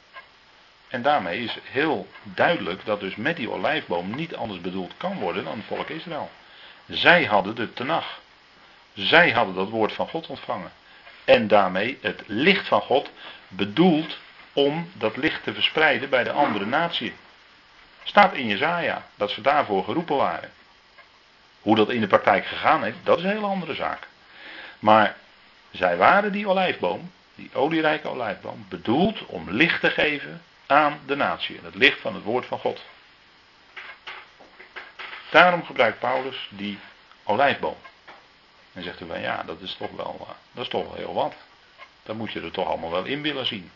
En daarmee is heel duidelijk dat dus met die olijfboom niet anders bedoeld kan worden dan het volk Israël. Zij hadden de tenag. Zij hadden dat woord van God ontvangen. En daarmee het licht van God bedoeld om dat licht te verspreiden bij de andere natie. Staat in Jezaja dat ze daarvoor geroepen waren. Hoe dat in de praktijk gegaan heeft, dat is een hele andere zaak. Maar zij waren die olijfboom die olierijke olijfboom, bedoeld om licht te geven aan de natie. Het licht van het woord van God. Daarom gebruikt Paulus die olijfboom. En zegt hij van ja, dat is toch wel, eh, dat is toch wel heel wat. Dan moet je er toch allemaal wel in willen zien.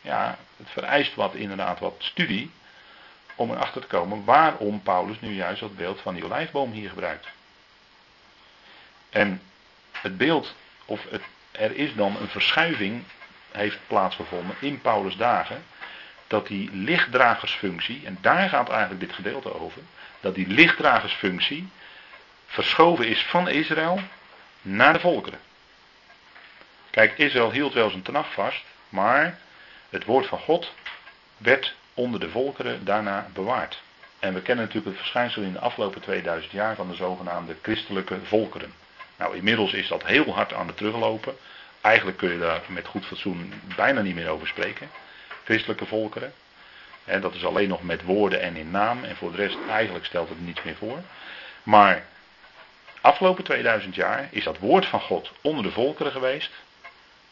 Ja, het vereist wat, inderdaad wat studie om erachter te komen waarom Paulus nu juist dat beeld van die olijfboom hier gebruikt. En het beeld, of het er is dan een verschuiving heeft plaatsgevonden in Paulus' dagen. Dat die lichtdragersfunctie, en daar gaat eigenlijk dit gedeelte over, dat die lichtdragersfunctie verschoven is van Israël naar de volkeren. Kijk, Israël hield wel zijn tenag vast, maar het woord van God werd onder de volkeren daarna bewaard. En we kennen natuurlijk het verschijnsel in de afgelopen 2000 jaar van de zogenaamde christelijke volkeren. Nou, inmiddels is dat heel hard aan het teruglopen. Eigenlijk kun je daar met goed fatsoen bijna niet meer over spreken. Christelijke volkeren. En dat is alleen nog met woorden en in naam. En voor de rest eigenlijk stelt het niets meer voor. Maar afgelopen 2000 jaar is dat woord van God onder de volkeren geweest.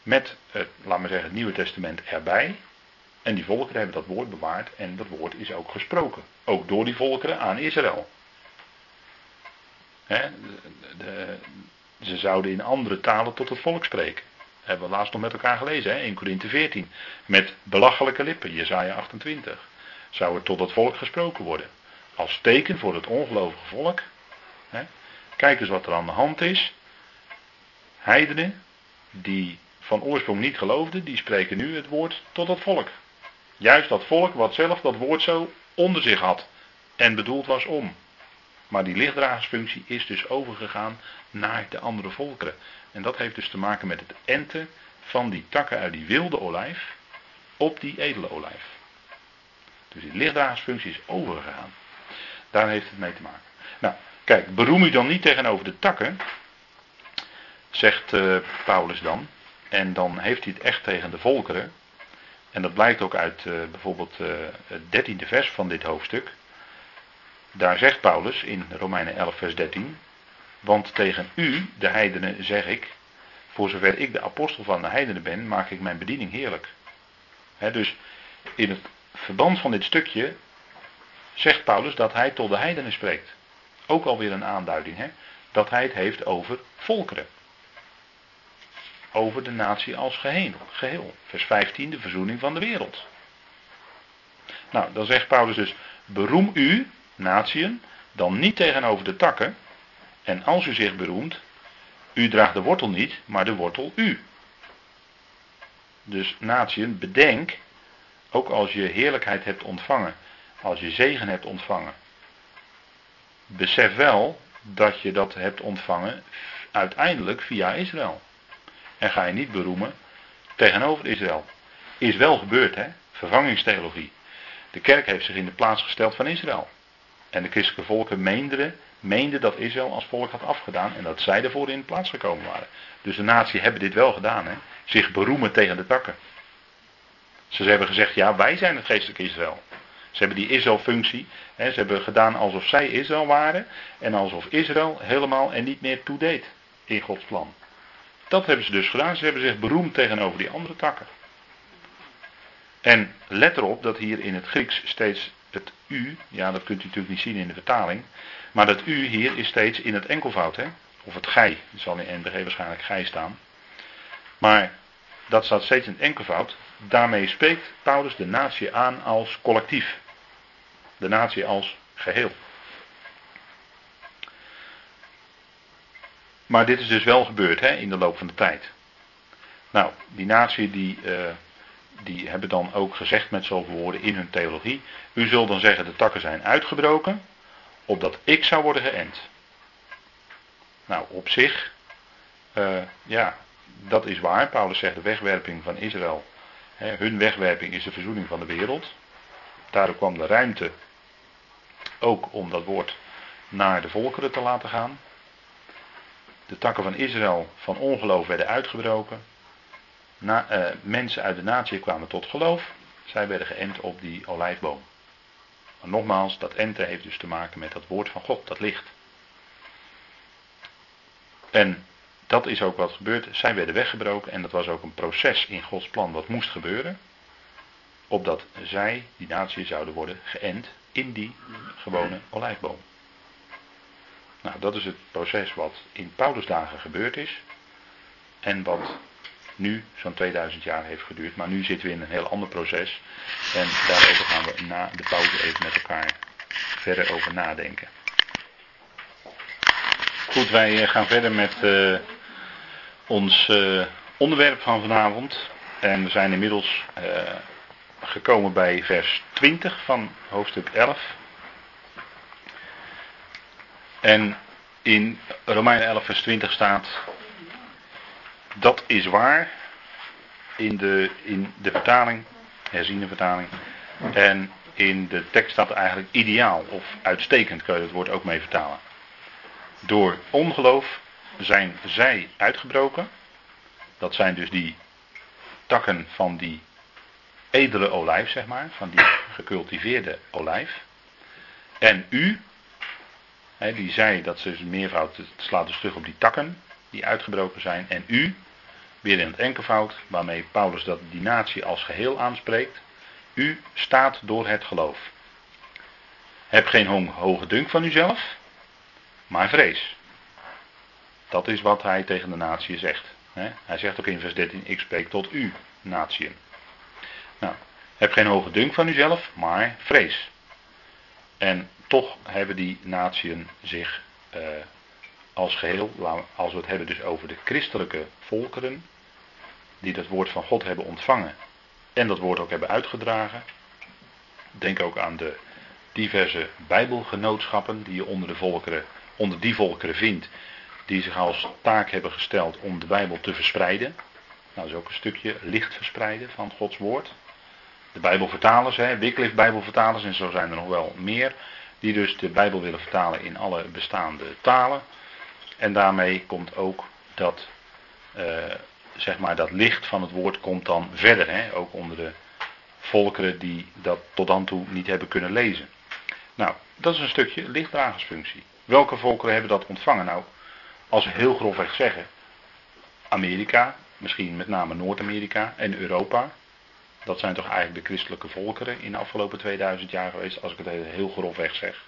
Met, laat maar zeggen, het Nieuwe Testament erbij. En die volkeren hebben dat woord bewaard. En dat woord is ook gesproken. Ook door die volkeren aan Israël. de, ze zouden in andere talen tot het volk spreken. Hebben we laatst nog met elkaar gelezen, hè? in Korinthe 14. Met belachelijke lippen, Jezaja 28. Zou er tot het volk gesproken worden. Als teken voor het ongelovige volk. Kijk eens wat er aan de hand is. Heidenen, die van oorsprong niet geloofden, die spreken nu het woord tot het volk. Juist dat volk wat zelf dat woord zo onder zich had en bedoeld was om. Maar die lichtdragersfunctie is dus overgegaan naar de andere volkeren. En dat heeft dus te maken met het enten van die takken uit die wilde olijf op die edele olijf. Dus die lichtdragersfunctie is overgegaan. Daar heeft het mee te maken. Nou, kijk, beroem u dan niet tegenover de takken, zegt uh, Paulus dan. En dan heeft hij het echt tegen de volkeren. En dat blijkt ook uit uh, bijvoorbeeld uh, het dertiende vers van dit hoofdstuk. Daar zegt Paulus in Romeinen 11, vers 13. Want tegen u, de heidenen, zeg ik. Voor zover ik de apostel van de heidenen ben, maak ik mijn bediening heerlijk. dus in het verband van dit stukje zegt Paulus dat hij tot de heidenen spreekt. Ook alweer een aanduiding, hè? dat hij het heeft over volkeren. Over de natie als geheel. Vers 15, de verzoening van de wereld. Nou, dan zegt Paulus dus: beroem u, natieën, dan niet tegenover de takken. En als u zich beroemt, u draagt de wortel niet, maar de wortel u. Dus natieën, bedenk, ook als je heerlijkheid hebt ontvangen, als je zegen hebt ontvangen, besef wel dat je dat hebt ontvangen uiteindelijk via Israël. En ga je niet beroemen tegenover Israël. Is wel gebeurd, hè? Vervangingstheologie. De kerk heeft zich in de plaats gesteld van Israël. En de christelijke volken meenden, dat Israël als volk had afgedaan en dat zij ervoor in de plaats gekomen waren. Dus de natie hebben dit wel gedaan, hè? zich beroemen tegen de takken. Ze hebben gezegd, ja, wij zijn het geestelijke Israël. Ze hebben die Israël-functie, ze hebben gedaan alsof zij Israël waren en alsof Israël helemaal en niet meer toedeed in Gods plan. Dat hebben ze dus gedaan. Ze hebben zich beroemd tegenover die andere takken. En let erop dat hier in het Grieks steeds het u, ja dat kunt u natuurlijk niet zien in de vertaling, maar dat u hier is steeds in het enkelvoud, hè? of het gij, dat zal in NBG waarschijnlijk gij staan. Maar dat staat steeds in het enkelvoud. Daarmee spreekt Paulus de natie aan als collectief. De natie als geheel. Maar dit is dus wel gebeurd hè, in de loop van de tijd. Nou, die natie die, uh, die hebben dan ook gezegd met zoveel woorden in hun theologie. U zult dan zeggen de takken zijn uitgebroken, opdat ik zou worden geënt. Nou, op zich, uh, ja, dat is waar. Paulus zegt de wegwerping van Israël. Hè, hun wegwerping is de verzoening van de wereld. Daardoor kwam de ruimte ook om dat woord naar de volkeren te laten gaan. De takken van Israël van ongeloof werden uitgebroken. Na, uh, mensen uit de natie kwamen tot geloof. Zij werden geënt op die olijfboom. Maar nogmaals, dat enten heeft dus te maken met dat woord van God, dat licht. En dat is ook wat gebeurd. Zij werden weggebroken en dat was ook een proces in Gods plan wat moest gebeuren. Opdat zij, die natie, zouden worden geënt in die gewone olijfboom. Nou, dat is het proces wat in Paulusdagen gebeurd is. En wat nu zo'n 2000 jaar heeft geduurd. Maar nu zitten we in een heel ander proces. En daarover gaan we na de pauze even met elkaar verder over nadenken. Goed, wij eh, gaan verder met uh, ons uh, onderwerp van vanavond. En we zijn inmiddels gekomen bij vers 20 van hoofdstuk 11. En in Romeinen 11 vers 20 staat, dat is waar in de, in de vertaling, herziene vertaling. En in de tekst staat eigenlijk ideaal of uitstekend, kun je het woord ook mee vertalen. Door ongeloof zijn zij uitgebroken. Dat zijn dus die takken van die edele olijf, zeg maar, van die gecultiveerde olijf. En u, die zei dat ze meervoud, het slaat dus terug op die takken die uitgebroken zijn. En u, weer in het enkelvoud, waarmee Paulus dat die natie als geheel aanspreekt. U staat door het geloof. Heb geen hoge dunk van uzelf, maar vrees. Dat is wat hij tegen de natie zegt. Hij zegt ook in vers 13, ik spreek tot u, natieën. Nou, heb geen hoge dunk van uzelf, maar vrees. En toch hebben die natieën zich uh, als geheel, als we het hebben dus over de christelijke volkeren, die dat woord van God hebben ontvangen en dat woord ook hebben uitgedragen. Denk ook aan de diverse bijbelgenootschappen die je onder, de volkeren, onder die volkeren vindt, die zich als taak hebben gesteld om de Bijbel te verspreiden. Nou, dat is ook een stukje licht verspreiden van Gods woord. De Bijbelvertalers, hè, Wycliffe Bijbelvertalers en zo zijn er nog wel meer, die dus de Bijbel willen vertalen in alle bestaande talen. En daarmee komt ook dat, uh, zeg maar, dat licht van het woord komt dan verder, hè, ook onder de volkeren die dat tot dan toe niet hebben kunnen lezen. Nou, dat is een stukje lichtdragersfunctie. Welke volkeren hebben dat ontvangen? Nou, als we heel grofweg zeggen, Amerika, misschien met name Noord-Amerika en Europa. Dat zijn toch eigenlijk de christelijke volkeren in de afgelopen 2000 jaar geweest, als ik het heel grofweg zeg.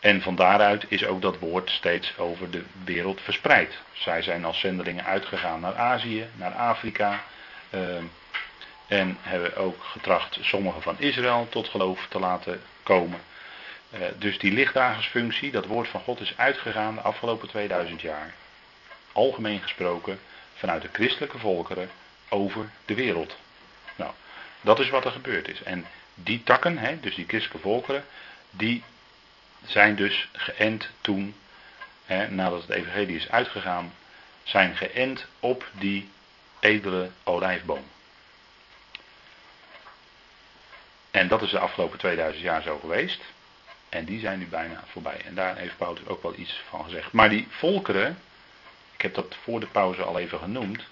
En van daaruit is ook dat woord steeds over de wereld verspreid. Zij zijn als zendelingen uitgegaan naar Azië, naar Afrika. Uh, en hebben ook getracht sommigen van Israël tot geloof te laten komen. Uh, dus die lichtdagersfunctie, dat woord van God is uitgegaan de afgelopen 2000 jaar. Algemeen gesproken vanuit de christelijke volkeren over de wereld. Dat is wat er gebeurd is. En die takken, hè, dus die christelijke volkeren, die zijn dus geënt toen, hè, nadat het evangelie is uitgegaan, zijn geënt op die edele olijfboom. En dat is de afgelopen 2000 jaar zo geweest. En die zijn nu bijna voorbij. En daar heeft Paulus ook wel iets van gezegd. Maar die volkeren, ik heb dat voor de pauze al even genoemd.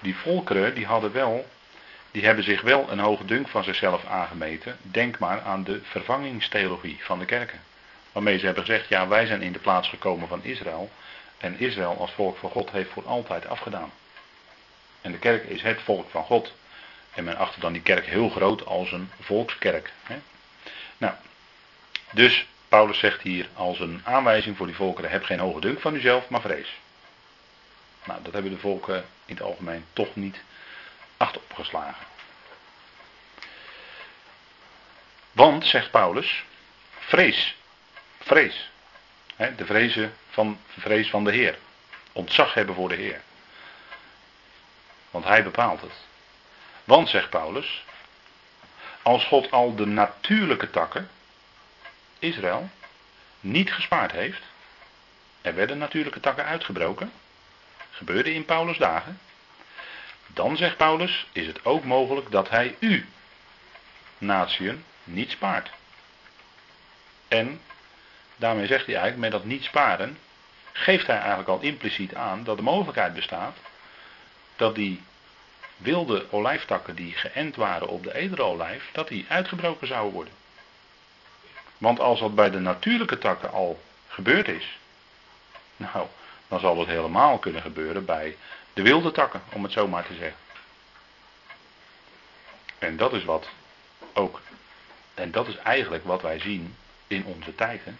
Die volkeren die hadden wel, die hebben zich wel een hoge dunk van zichzelf aangemeten. Denk maar aan de vervangingstheologie van de kerken. Waarmee ze hebben gezegd, ja wij zijn in de plaats gekomen van Israël. En Israël als volk van God heeft voor altijd afgedaan. En de kerk is het volk van God. En men achter dan die kerk heel groot als een volkskerk. Hè? Nou, dus Paulus zegt hier als een aanwijzing voor die volkeren: heb geen hoge dunk van uzelf, maar vrees. Nou, dat hebben de volken in het algemeen toch niet achterop geslagen. Want, zegt Paulus, vrees Vrees. de vrezen van, vrees van de Heer. Ontzag hebben voor de Heer. Want hij bepaalt het. Want, zegt Paulus, als God al de natuurlijke takken, Israël, niet gespaard heeft, er werden natuurlijke takken uitgebroken, gebeurde in Paulus' dagen, dan, zegt Paulus, is het ook mogelijk dat hij u, natieën, niet spaart. En Daarmee zegt hij eigenlijk, met dat niet sparen, geeft hij eigenlijk al impliciet aan dat de mogelijkheid bestaat dat die wilde olijftakken die geënt waren op de edele olijf, dat die uitgebroken zouden worden. Want als dat bij de natuurlijke takken al gebeurd is, nou, dan zal het helemaal kunnen gebeuren bij de wilde takken, om het zo maar te zeggen. En dat is wat ook, en dat is eigenlijk wat wij zien in onze tijd. Hè?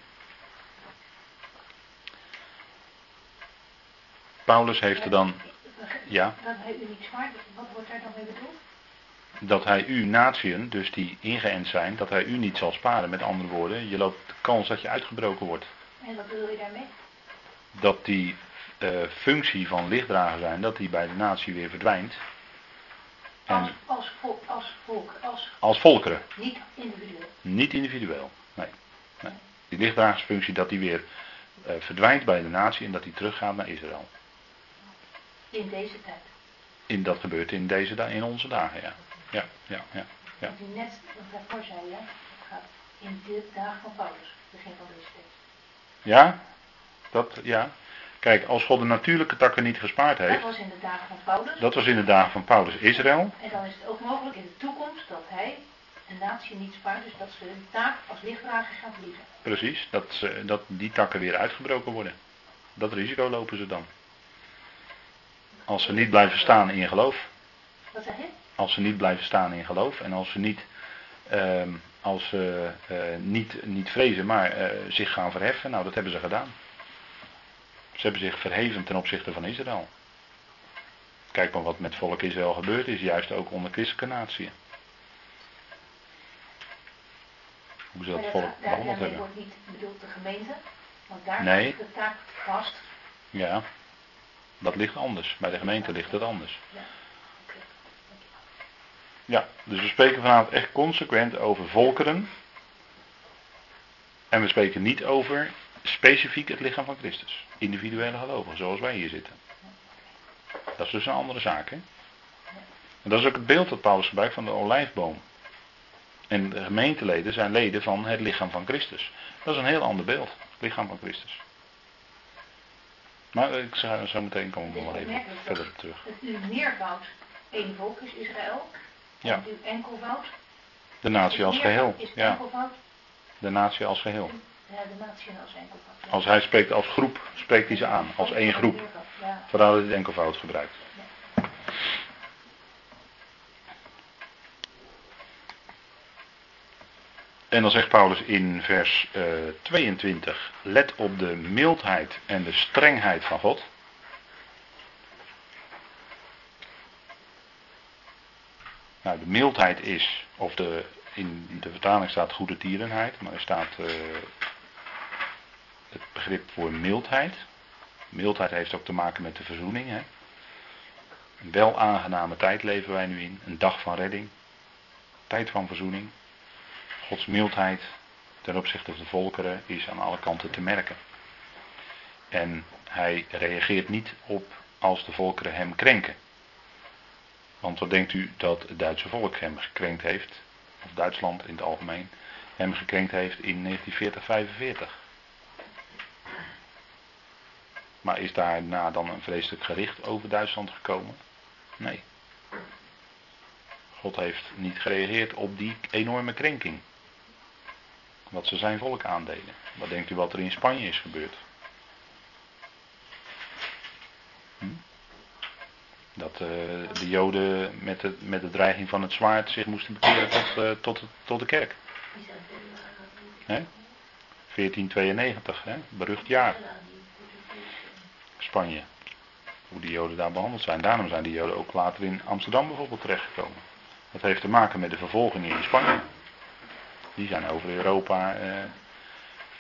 Paulus heeft er dan. Ja. Dat hij u niet zwaar, wat wordt daar dan mee bedoeld? Dat hij u natieën, dus die ingeënt zijn, dat hij u niet zal sparen. Met andere woorden, je loopt de kans dat je uitgebroken wordt. En wat bedoel je daarmee? Dat die functie van lichtdrager zijn, dat die bij de natie weer verdwijnt. En als, als, volk, als volk, als, als volkeren. Niet individueel. Niet individueel, nee. nee. Die lichtdragersfunctie, dat die weer uh, verdwijnt bij de natie en dat die teruggaat naar Israël. In deze tijd. In, dat gebeurt in, deze, in onze dagen, ja. Ja, ja, ja. ja. Wat u net daarvoor zei, ja, gaat in de dagen van Paulus, begin van deze tijd. Ja, dat, ja. Kijk, als God de natuurlijke takken niet gespaard heeft. Dat was in de dagen van Paulus. Dat was in de dagen van Paulus Israël. En dan is het ook mogelijk in de toekomst dat hij een natie niet spaart, dus dat ze hun taak als lichtdrager gaan verliezen. Precies, dat, ze, dat die takken weer uitgebroken worden. Dat risico lopen ze dan. Als ze niet blijven staan in geloof. Wat zeg je? Als ze niet blijven staan in geloof en als ze niet, uh, als ze, uh, niet, niet vrezen, maar uh, zich gaan verheffen, nou dat hebben ze gedaan. Ze hebben zich verheven ten opzichte van Israël. Kijk maar wat met volk Israël gebeurd is, juist ook onder christelijke natie. Hoe ze dat volk daar- behandeld hebben. wordt niet bedoeld de gemeente, want daar Nee. ligt de taak vast. Ja, dat ligt anders. Bij de gemeente ligt het anders. Ja, dus we spreken vanavond echt consequent over volkeren. En we spreken niet over specifiek het lichaam van Christus. Individuele gelovigen, zoals wij hier zitten. Dat is dus een andere zaak, hè? En dat is ook het beeld dat Paulus gebruikt van de olijfboom. En de gemeenteleden zijn leden van het lichaam van Christus. Dat is een heel ander beeld, het lichaam van Christus. Maar ik zou zo meteen komen we nog wel even verder op terug. Het uw meervoud één volk is Israël. Ja. En uw enkelvoud. De natie als geheel. Ja, de natie als geheel. Als hij spreekt als groep, spreekt hij ze aan. Als één groep. Vandaar dat hij het enkelvoud gebruikt. En dan zegt Paulus in vers eh, 22: Let op de mildheid en de strengheid van God. Nou, de mildheid is, of de, in de vertaling staat goede tierenheid, maar er staat eh, het begrip voor mildheid. Mildheid heeft ook te maken met de verzoening. Hè? Een wel aangename tijd leven wij nu in. Een dag van redding. Tijd van verzoening. Gods mildheid ten opzichte van de volkeren is aan alle kanten te merken. En hij reageert niet op als de volkeren hem krenken. Want wat denkt u dat het Duitse volk hem gekrenkt heeft, of Duitsland in het algemeen, hem gekrenkt heeft in 1940, Maar is daarna dan een vreselijk gericht over Duitsland gekomen? Nee. God heeft niet gereageerd op die enorme krenking. Wat ze zijn volk aandeden. Wat denkt u wat er in Spanje is gebeurd? Hm? Dat eh, de Joden met de, met de dreiging van het zwaard zich moesten bekeren tot, eh, tot, tot de kerk. Hè? 1492, hè? berucht jaar. Spanje. Hoe die Joden daar behandeld zijn. Daarom zijn die Joden ook later in Amsterdam bijvoorbeeld terechtgekomen. Dat heeft te maken met de vervolgingen in Spanje. Die zijn over Europa eh,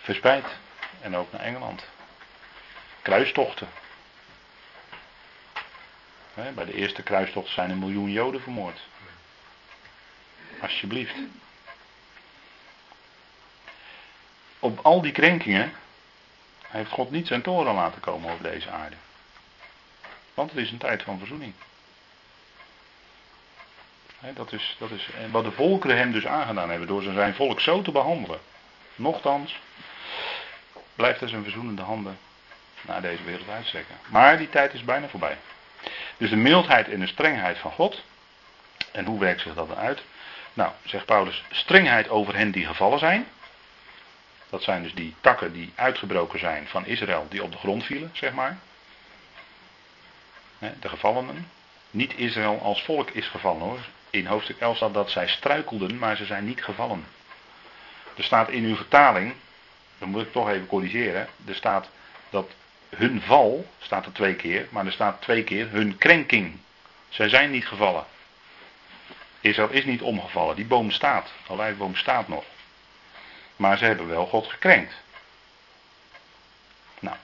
verspreid. En ook naar Engeland. Kruistochten. Bij de eerste kruistocht zijn een miljoen Joden vermoord. Alsjeblieft. Op al die krenkingen heeft God niet zijn toren laten komen over deze aarde. Want het is een tijd van verzoening. Dat is, dat is wat de volkeren hem dus aangedaan hebben door zijn volk zo te behandelen. Nochtans blijft hij zijn verzoenende handen naar deze wereld uitstrekken. Maar die tijd is bijna voorbij. Dus de mildheid en de strengheid van God. En hoe werkt zich dat dan uit? Nou, zegt Paulus, strengheid over hen die gevallen zijn. Dat zijn dus die takken die uitgebroken zijn van Israël, die op de grond vielen, zeg maar. De gevallenen. Niet Israël als volk is gevallen hoor. In hoofdstuk 11 staat dat zij struikelden, maar ze zijn niet gevallen. Er staat in uw vertaling, dan moet ik toch even corrigeren. Er staat dat hun val, staat er twee keer, maar er staat twee keer hun krenking. Zij zijn niet gevallen. Israël is niet omgevallen, die boom staat, de olijfboom staat nog. Maar ze hebben wel God gekrenkt. Nou.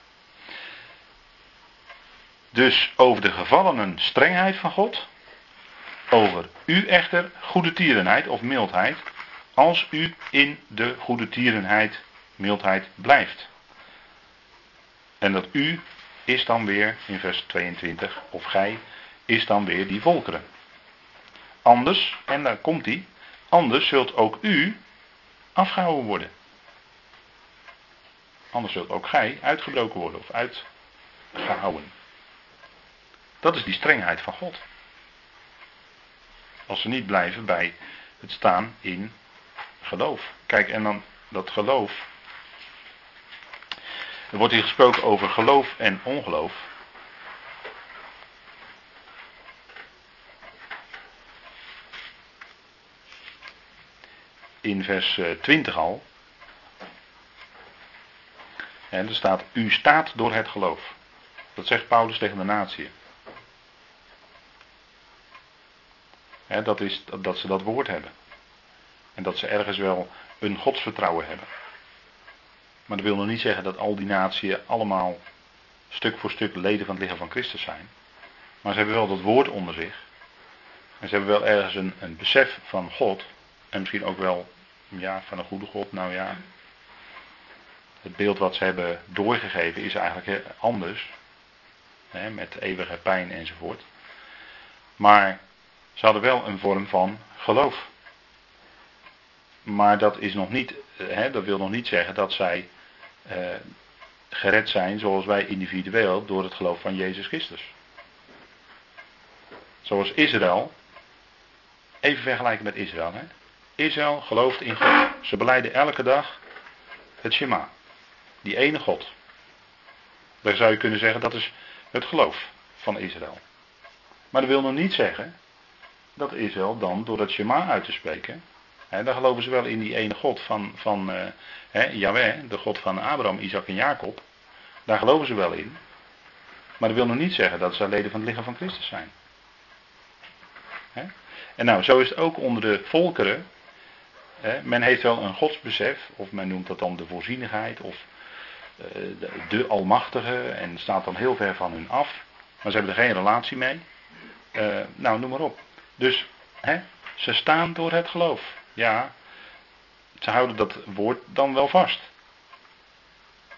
Dus over de gevallenen strengheid van God. Over u echter goede tierenheid of mildheid. Als u in de goede tierenheid, mildheid blijft. En dat u is dan weer, in vers 22, of gij, is dan weer die volkeren. Anders, en daar komt hij, anders zult ook u afgehouden worden. Anders zult ook gij uitgebroken worden of uitgehouden. Dat is die strengheid van God. Als ze niet blijven bij het staan in geloof. Kijk, en dan dat geloof. Er wordt hier gesproken over geloof en ongeloof. Vers 20 al. En er staat, u staat door het geloof. Dat zegt Paulus tegen de natie. Dat is dat ze dat woord hebben. En dat ze ergens wel een godsvertrouwen hebben. Maar dat wil nog niet zeggen dat al die naties allemaal stuk voor stuk leden van het lichaam van Christus zijn. Maar ze hebben wel dat woord onder zich. En ze hebben wel ergens een, een besef van God. En misschien ook wel ja, van een goede God. Nou ja, het beeld wat ze hebben doorgegeven is eigenlijk anders. Hè, met eeuwige pijn enzovoort. Maar ze hadden wel een vorm van geloof. Maar dat is nog niet, hè, dat wil nog niet zeggen dat zij eh, gered zijn zoals wij individueel door het geloof van Jezus Christus. Zoals Israël, even vergelijken met Israël. Hè? Israël gelooft in God. Ze beleiden elke dag het Shema. Die ene God. Dan zou je kunnen zeggen dat is het geloof van Israël. Maar dat wil nog niet zeggen dat Israël dan door dat Shema uit te spreken. Hè, dan geloven ze wel in die ene God van, van uh, hè, Yahweh, de God van Abraham, Isaac en Jacob. Daar geloven ze wel in. Maar dat wil nog niet zeggen dat ze leden van het lichaam van Christus zijn. Hè? En nou, zo is het ook onder de volkeren. Men heeft wel een godsbesef, of men noemt dat dan de voorzienigheid, of uh, de, Almachtige, en staat dan heel ver van hun af. Maar ze hebben er geen relatie mee. Uh, nou, noem maar op. Dus hè, ze staan door het geloof. Ja, ze houden dat woord dan wel vast.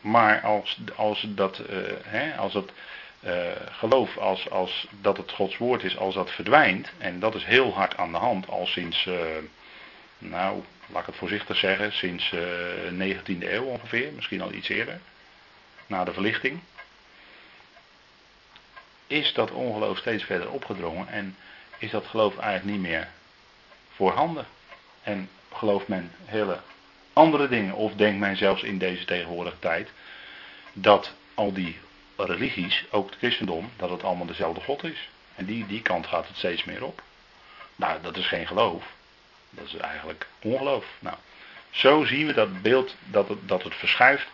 Maar als, als dat, uh, hè, als uh, geloof, als, als dat het Gods woord is, als dat verdwijnt, en dat is heel hard aan de hand, al sinds, nou, laat ik het voorzichtig zeggen, sinds de 19e eeuw ongeveer, misschien al iets eerder, na de verlichting, is dat ongeloof steeds verder opgedrongen en is dat geloof eigenlijk niet meer voorhanden. En gelooft men hele andere dingen, of denkt men zelfs in deze tegenwoordige tijd, dat al die religies, ook het christendom, dat het allemaal dezelfde God is. En die, die kant gaat het steeds meer op. Nou, dat is geen geloof. Dat is eigenlijk ongeloof. Nou, zo zien we dat beeld dat het, dat het verschuift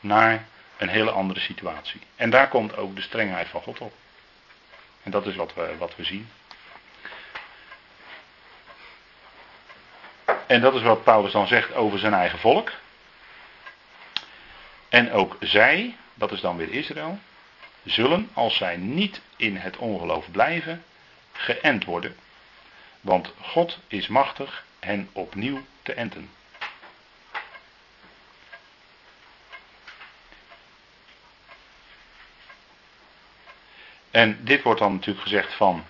naar een hele andere situatie. En daar komt ook de strengheid van God op. En dat is wat we, wat we zien. En dat is wat Paulus dan zegt over zijn eigen volk. En ook zij, dat is dan weer Israël, zullen, als zij niet in het ongeloof blijven, geënt worden. Want God is machtig hen opnieuw te enten. En dit wordt dan natuurlijk gezegd van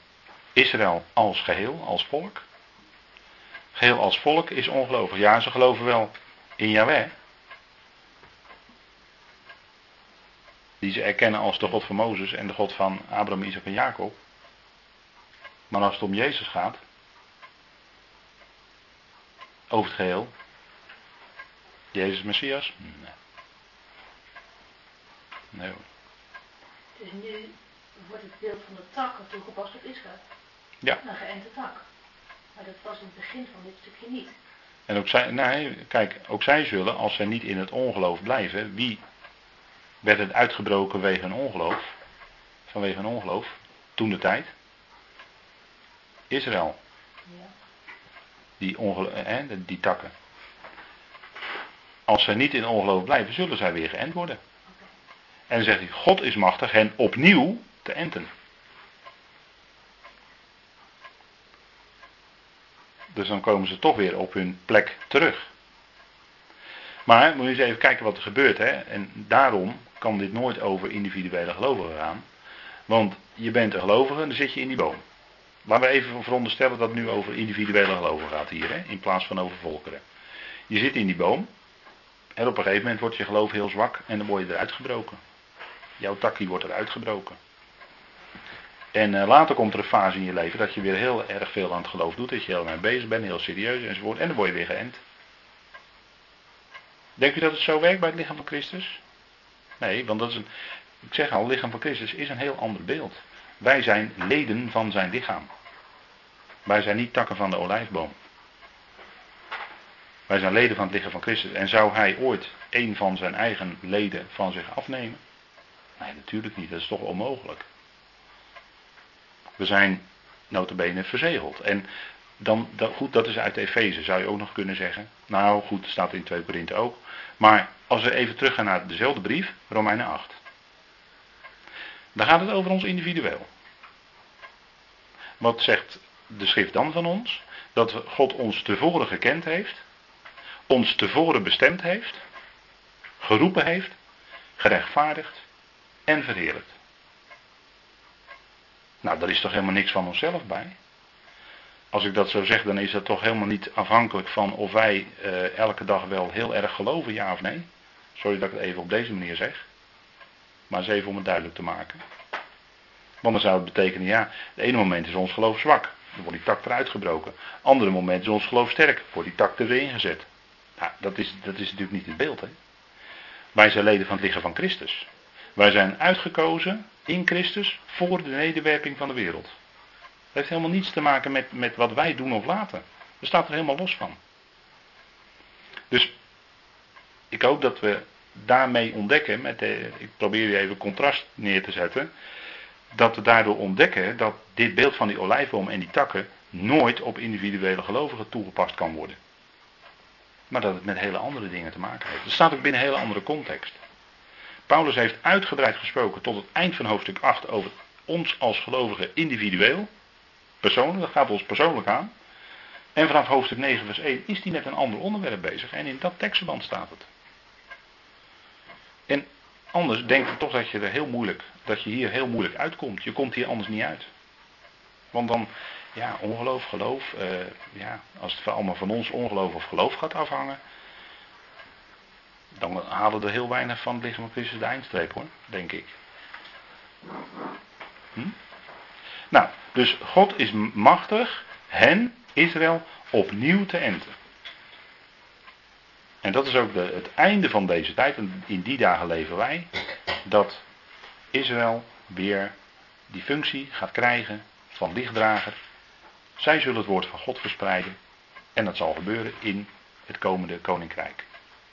Israël als geheel, als volk. Geheel als volk is ongelovig. Ja, ze geloven wel in Yahweh. Die ze erkennen als de God van Mozes en de God van Abraham, Isaac en Jacob. Maar als het om Jezus gaat, over het geheel, Jezus Messias? Nee. Nee hoor. Dus nu wordt het beeld van de takken toegepast op Israël. Ja. Een geënte tak. Maar dat was in het begin van dit stukje niet. En ook zij, nee, kijk, ook zij zullen, als zij niet in het ongeloof blijven, wie werd het uitgebroken wegen een ongeloof? Vanwege een ongeloof, toen de tijd. Israël. Ja. Die, eh, die takken. Als zij niet in ongeloof blijven, zullen zij weer geënt worden. En dan zegt hij, God is machtig hen opnieuw te enten. Dus dan komen ze toch weer op hun plek terug. Maar moet je eens even kijken wat er gebeurt. Hè? En daarom kan dit nooit over individuele gelovigen gaan. Want je bent een gelovige en dan zit je in die boom. Laten we even veronderstellen dat het nu over individuele gelovigen gaat hier, hè? in plaats van over volkeren. Je zit in die boom en op een gegeven moment wordt je geloof heel zwak en dan word je eruit gebroken. Jouw takkie wordt eruit gebroken. En uh, later komt er een fase in je leven dat je weer heel erg veel aan het geloof doet, dat je heel mee bezig bent, heel serieus enzovoort, en dan word je weer geënt. Denkt u dat het zo werkt bij het lichaam van Christus? Nee, want dat is een, ik zeg al, het lichaam van Christus is een heel ander beeld. Wij zijn leden van zijn lichaam. Wij zijn niet takken van de olijfboom. Wij zijn leden van het lichaam van Christus. En zou hij ooit een van zijn eigen leden van zich afnemen? Nee, natuurlijk niet. Dat is toch onmogelijk. We zijn notabene verzegeld. En dan, dat, goed, dat is uit Efeze, zou je ook nog kunnen zeggen. Nou goed, staat in 2 Korinthe ook. Maar als we even teruggaan naar dezelfde brief, Romeinen 8. Dan gaat het over ons individueel. Wat zegt de schrift dan van ons? Dat God ons tevoren gekend heeft, ons tevoren bestemd heeft, geroepen heeft, gerechtvaardigd en verheerlijkt. Nou, daar is toch helemaal niks van onszelf bij? Als ik dat zo zeg, dan is dat toch helemaal niet afhankelijk van of wij uh, elke dag wel heel erg geloven, ja of nee. Sorry dat ik het even op deze manier zeg. Maar eens even om het duidelijk te maken. Want dan zou het betekenen, ja, het ene moment is ons geloof zwak. Dan wordt die tak eruit gebroken. Andere moment is ons geloof sterk. Wordt die tak erin gezet. Nou, dat is, dat is natuurlijk niet het beeld. Hè? Wij zijn leden van het lichaam van Christus. Wij zijn uitgekozen in Christus voor de nederwerping van de wereld. Dat heeft helemaal niets te maken met, met wat wij doen of laten. We staan er helemaal los van. Dus ik hoop dat we daarmee ontdekken, met de, ik probeer hier even contrast neer te zetten, dat we daardoor ontdekken dat dit beeld van die olijfboom en die takken nooit op individuele gelovigen toegepast kan worden. Maar dat het met hele andere dingen te maken heeft. Het staat ook binnen een hele andere context. Paulus heeft uitgebreid gesproken tot het eind van hoofdstuk 8 over ons als gelovigen individueel. Persoonlijk, dat gaat ons persoonlijk aan. En vanaf hoofdstuk 9 vers 1 is hij met een ander onderwerp bezig. En in dat tekstverband staat het. En anders denk ik toch dat je er heel moeilijk, dat je hier heel moeilijk uitkomt. Je komt hier anders niet uit. Want dan, ja, ongeloof, geloof, uh, ja, als het allemaal van ons ongeloof of geloof gaat afhangen, dan halen er heel weinig van het lichaam van Christus de eindstreep hoor, denk ik. Hm? Nou, dus God is machtig hen, Israël, opnieuw te enten. En dat is ook de, het einde van deze tijd, en in die dagen leven wij, dat Israël weer die functie gaat krijgen van lichtdrager. Zij zullen het woord van God verspreiden en dat zal gebeuren in het komende koninkrijk.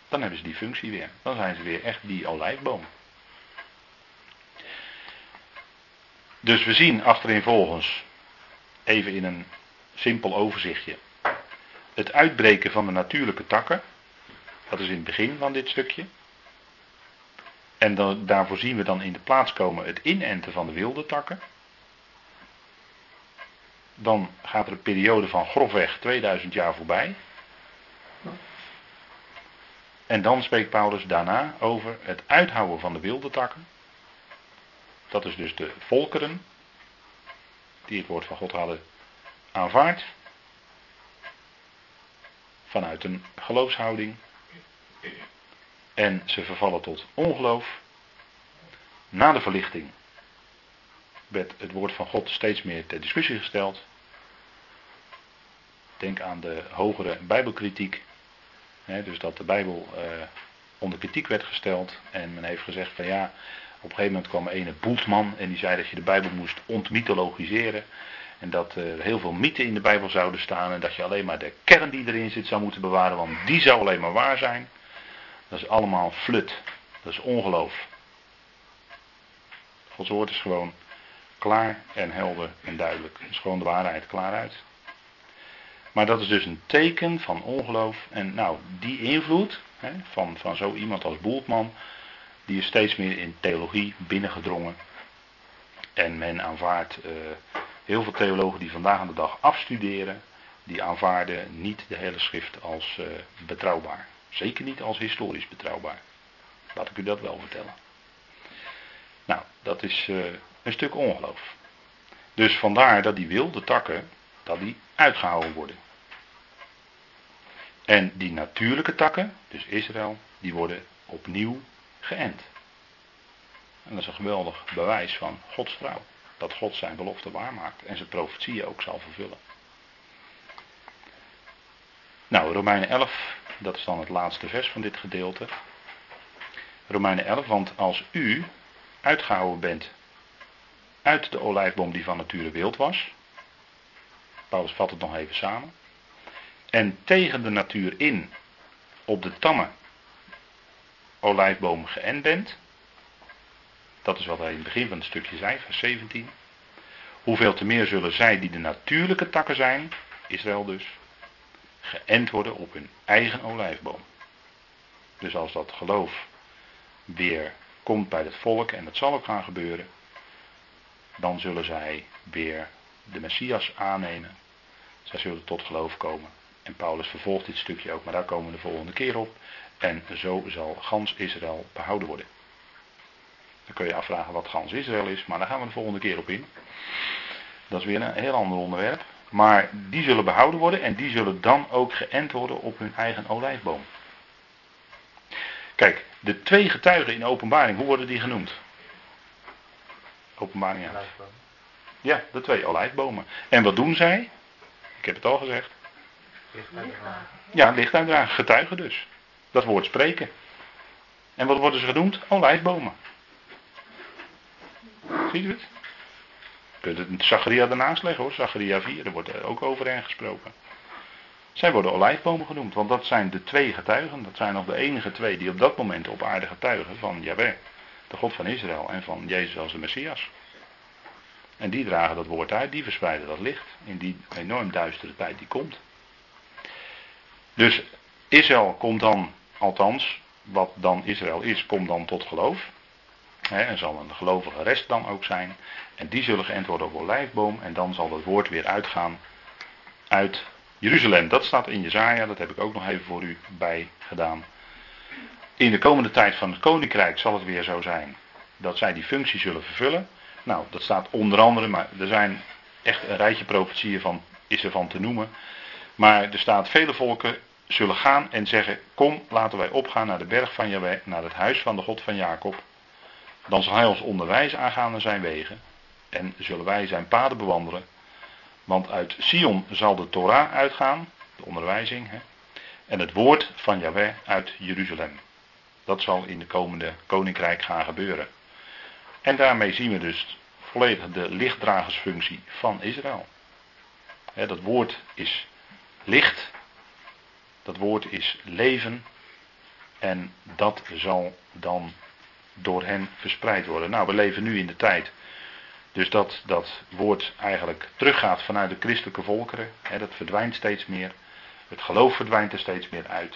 Dan hebben ze die functie weer. Dan zijn ze weer echt die olijfboom. Dus we zien achterin volgens, even in een simpel overzichtje, het uitbreken van de natuurlijke takken. Dat is in het begin van dit stukje. En dan, daarvoor zien we dan in de plaats komen het inenten van de wilde takken. Dan gaat er een periode van grofweg 2000 jaar voorbij. En dan spreekt Paulus daarna over het uithouden van de wilde takken. Dat is dus de volkeren die het woord van God hadden aanvaard. Vanuit een geloofshouding. En ze vervallen tot ongeloof. Na de verlichting werd het woord van God steeds meer ter discussie gesteld. Denk aan de hogere Bijbelkritiek dus dat de Bijbel uh, onder kritiek werd gesteld. En men heeft gezegd van ja, op een gegeven moment kwam een Boeltman en die zei dat je de Bijbel moest ontmythologiseren. En dat er heel veel mythen in de Bijbel zouden staan. En dat je alleen maar de kern die erin zit zou moeten bewaren, want die zou alleen maar waar zijn. Dat is allemaal flut. Dat is ongeloof. Gods woord is gewoon klaar en helder en duidelijk. Het is gewoon de waarheid klaar uit. Maar dat is dus een teken van ongeloof. En nou, die invloed hè, van, van zo iemand als Boeltman, die is steeds meer in theologie binnengedrongen. En men aanvaardt uh, heel veel theologen die vandaag aan de dag afstuderen, die aanvaarden niet de hele schrift als uh, betrouwbaar. Zeker niet als historisch betrouwbaar. Laat ik u dat wel vertellen. Nou, dat is uh, een stuk ongeloof. Dus vandaar dat die wilde takken, dat die uitgehouden worden. En die natuurlijke takken, dus Israël, die worden opnieuw geënt. En dat is een geweldig bewijs van Gods trouw. Dat God zijn belofte waarmaakt en zijn profetieën ook zal vervullen. Nou, Romeinen 11, dat is dan het laatste vers van dit gedeelte. Romeinen 11, want als u uitgehouden bent uit de olijfboom die van nature wild was. Paulus vat het nog even samen en tegen de natuur in op de tamme olijfboom geënt bent. Dat is wat hij in het begin van het stukje zei, vers 17. Hoeveel te meer zullen zij die de natuurlijke takken zijn, Israël dus, geënt worden op hun eigen olijfboom. Dus als dat geloof weer komt bij het volk, en dat zal ook gaan gebeuren, dan zullen zij weer de Messias aannemen. Zij zullen tot geloof komen. En Paulus vervolgt dit stukje ook, maar daar komen we de volgende keer op. En zo zal gans Israël behouden worden. Dan kun je afvragen wat gans Israël is, maar daar gaan we de volgende keer op in. Dat is weer een heel ander onderwerp. Maar die zullen behouden worden en die zullen dan ook geënt worden op hun eigen olijfboom. Kijk, de twee getuigen in de openbaring, hoe worden die genoemd? Openbaring ja. Ja, de twee olijfbomen. En wat doen zij? Ik heb het al gezegd. Ja, licht uitdragen. Getuigen dus. Dat woord spreken. En wat worden ze genoemd? Olijfbomen. Ziet u het? Kunt het Zacharia ernaast leggen hoor. Zacharia 4, daar wordt ook over hen gesproken. Zij worden olijfbomen genoemd, want dat zijn de twee getuigen. Dat zijn nog de enige twee die op dat moment op aarde getuigen van Yahweh, de God van Israël, en van Jezus als de Messias. En die dragen dat woord uit, die verspreiden dat licht in die enorm duistere tijd die komt. Dus Israël komt dan, althans, wat dan Israël is, komt dan tot geloof. He, en zal een gelovige rest dan ook zijn. En die zullen geënt worden op olijfboom. En dan zal het woord weer uitgaan uit Jeruzalem. Dat staat in Jezaja, dat heb ik ook nog even voor u bij gedaan. In de komende tijd van het koninkrijk zal het weer zo zijn dat zij die functie zullen vervullen. Nou, dat staat onder andere, maar er zijn echt een rijtje profetieën van, is er van te noemen. Maar er staat, vele volken zullen gaan en zeggen, kom, laten wij opgaan naar de berg van Jahweh, naar het huis van de God van Jacob. Dan zal hij ons onderwijs aangaan naar zijn wegen en zullen wij zijn paden bewandelen. Want uit Sion zal de Torah uitgaan, de onderwijzing, hè, en het woord van Yahweh uit Jeruzalem. Dat zal in de komende koninkrijk gaan gebeuren. En daarmee zien we dus volledig de lichtdragersfunctie van Israël. dat woord is licht, dat woord is leven en dat zal dan door hen verspreid worden. Nou, we leven nu in de tijd dus dat dat woord eigenlijk teruggaat vanuit de christelijke volkeren. Hè, dat verdwijnt steeds meer. Het geloof verdwijnt er steeds meer uit.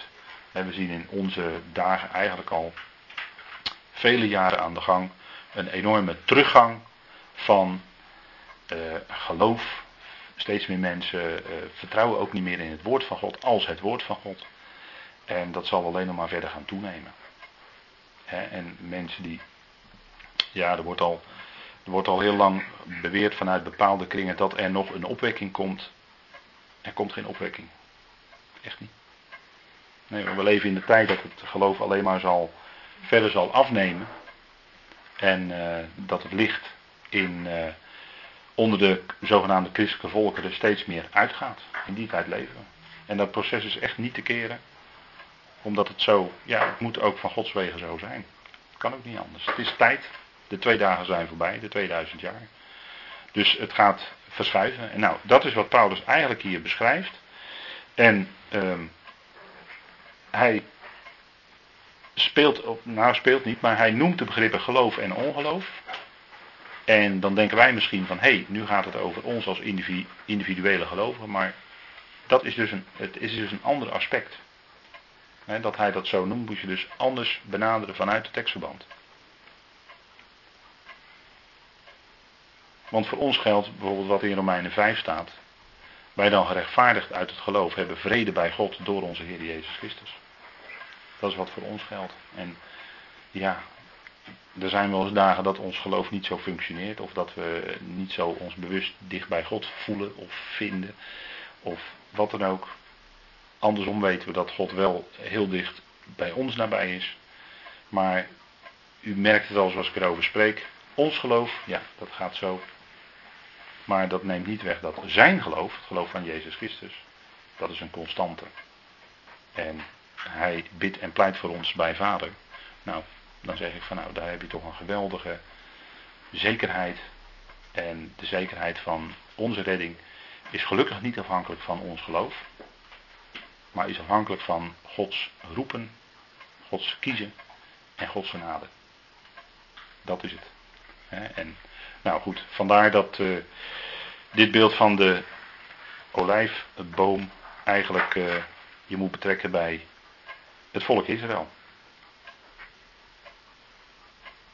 En we zien in onze dagen eigenlijk al vele jaren aan de gang een enorme teruggang van uh, geloof. Steeds meer mensen uh, vertrouwen ook niet meer in het woord van God als het woord van God. En dat zal alleen nog maar verder gaan toenemen. En mensen die, ja, er wordt al er wordt al heel lang beweerd vanuit bepaalde kringen dat er nog een opwekking komt. Er komt geen opwekking. Echt niet. Nee, we leven in de tijd dat het geloof alleen maar zal, verder zal afnemen. En uh, dat het licht in, uh, onder de zogenaamde christelijke volken er steeds meer uitgaat. In die tijd leven. En dat proces is echt niet te keren. Omdat het zo, ja, het moet ook van Gods wegen zo zijn. Het kan ook niet anders. Het is tijd de twee dagen zijn voorbij, de 2000 jaar. Dus het gaat verschuiven. En nou, dat is wat Paulus eigenlijk hier beschrijft. En ehm, hij speelt, nou speelt niet, maar hij noemt de begrippen geloof en ongeloof. En dan denken wij misschien van, hé, hey, nu gaat het over ons als individuele gelovigen, maar dat is dus een, het is dus een ander aspect. Dat hij dat zo noemt, moet je dus anders benaderen vanuit het tekstverband. Want voor ons geldt bijvoorbeeld wat in Romeinen 5 staat. Wij dan gerechtvaardigd uit het geloof hebben vrede bij God door onze Heer Jezus Christus. Dat is wat voor ons geldt. En ja, er zijn wel eens dagen dat ons geloof niet zo functioneert. Of dat we niet zo ons bewust dicht bij God voelen of vinden. Of wat dan ook. Andersom weten we dat God wel heel dicht bij ons nabij is. Maar u merkt het al zoals ik erover spreek. Ons geloof, ja, dat gaat zo maar dat neemt niet weg dat zijn geloof, het geloof van Jezus Christus, dat is een constante. En hij bidt en pleit voor ons bij Vader. Nou, dan zeg ik van nou, daar heb je toch een geweldige zekerheid. En de zekerheid van onze redding is gelukkig niet afhankelijk van ons geloof. Maar is afhankelijk van Gods roepen, Gods kiezen en Gods genade. Dat is het. En nou goed, vandaar dat uh, dit beeld van de olijfboom eigenlijk uh, je moet betrekken bij het volk Israël.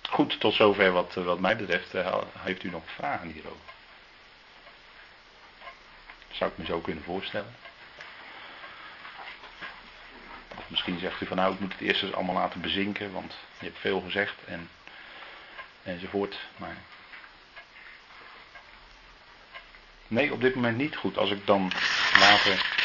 Goed, tot zover wat, wat mij betreft. Heeft u nog vragen hierover? Zou ik me zo kunnen voorstellen. Misschien zegt u van nou, ik moet het eerst eens allemaal laten bezinken, want je hebt veel gezegd en, enzovoort. Maar Nee, op dit moment niet. Goed, als ik dan later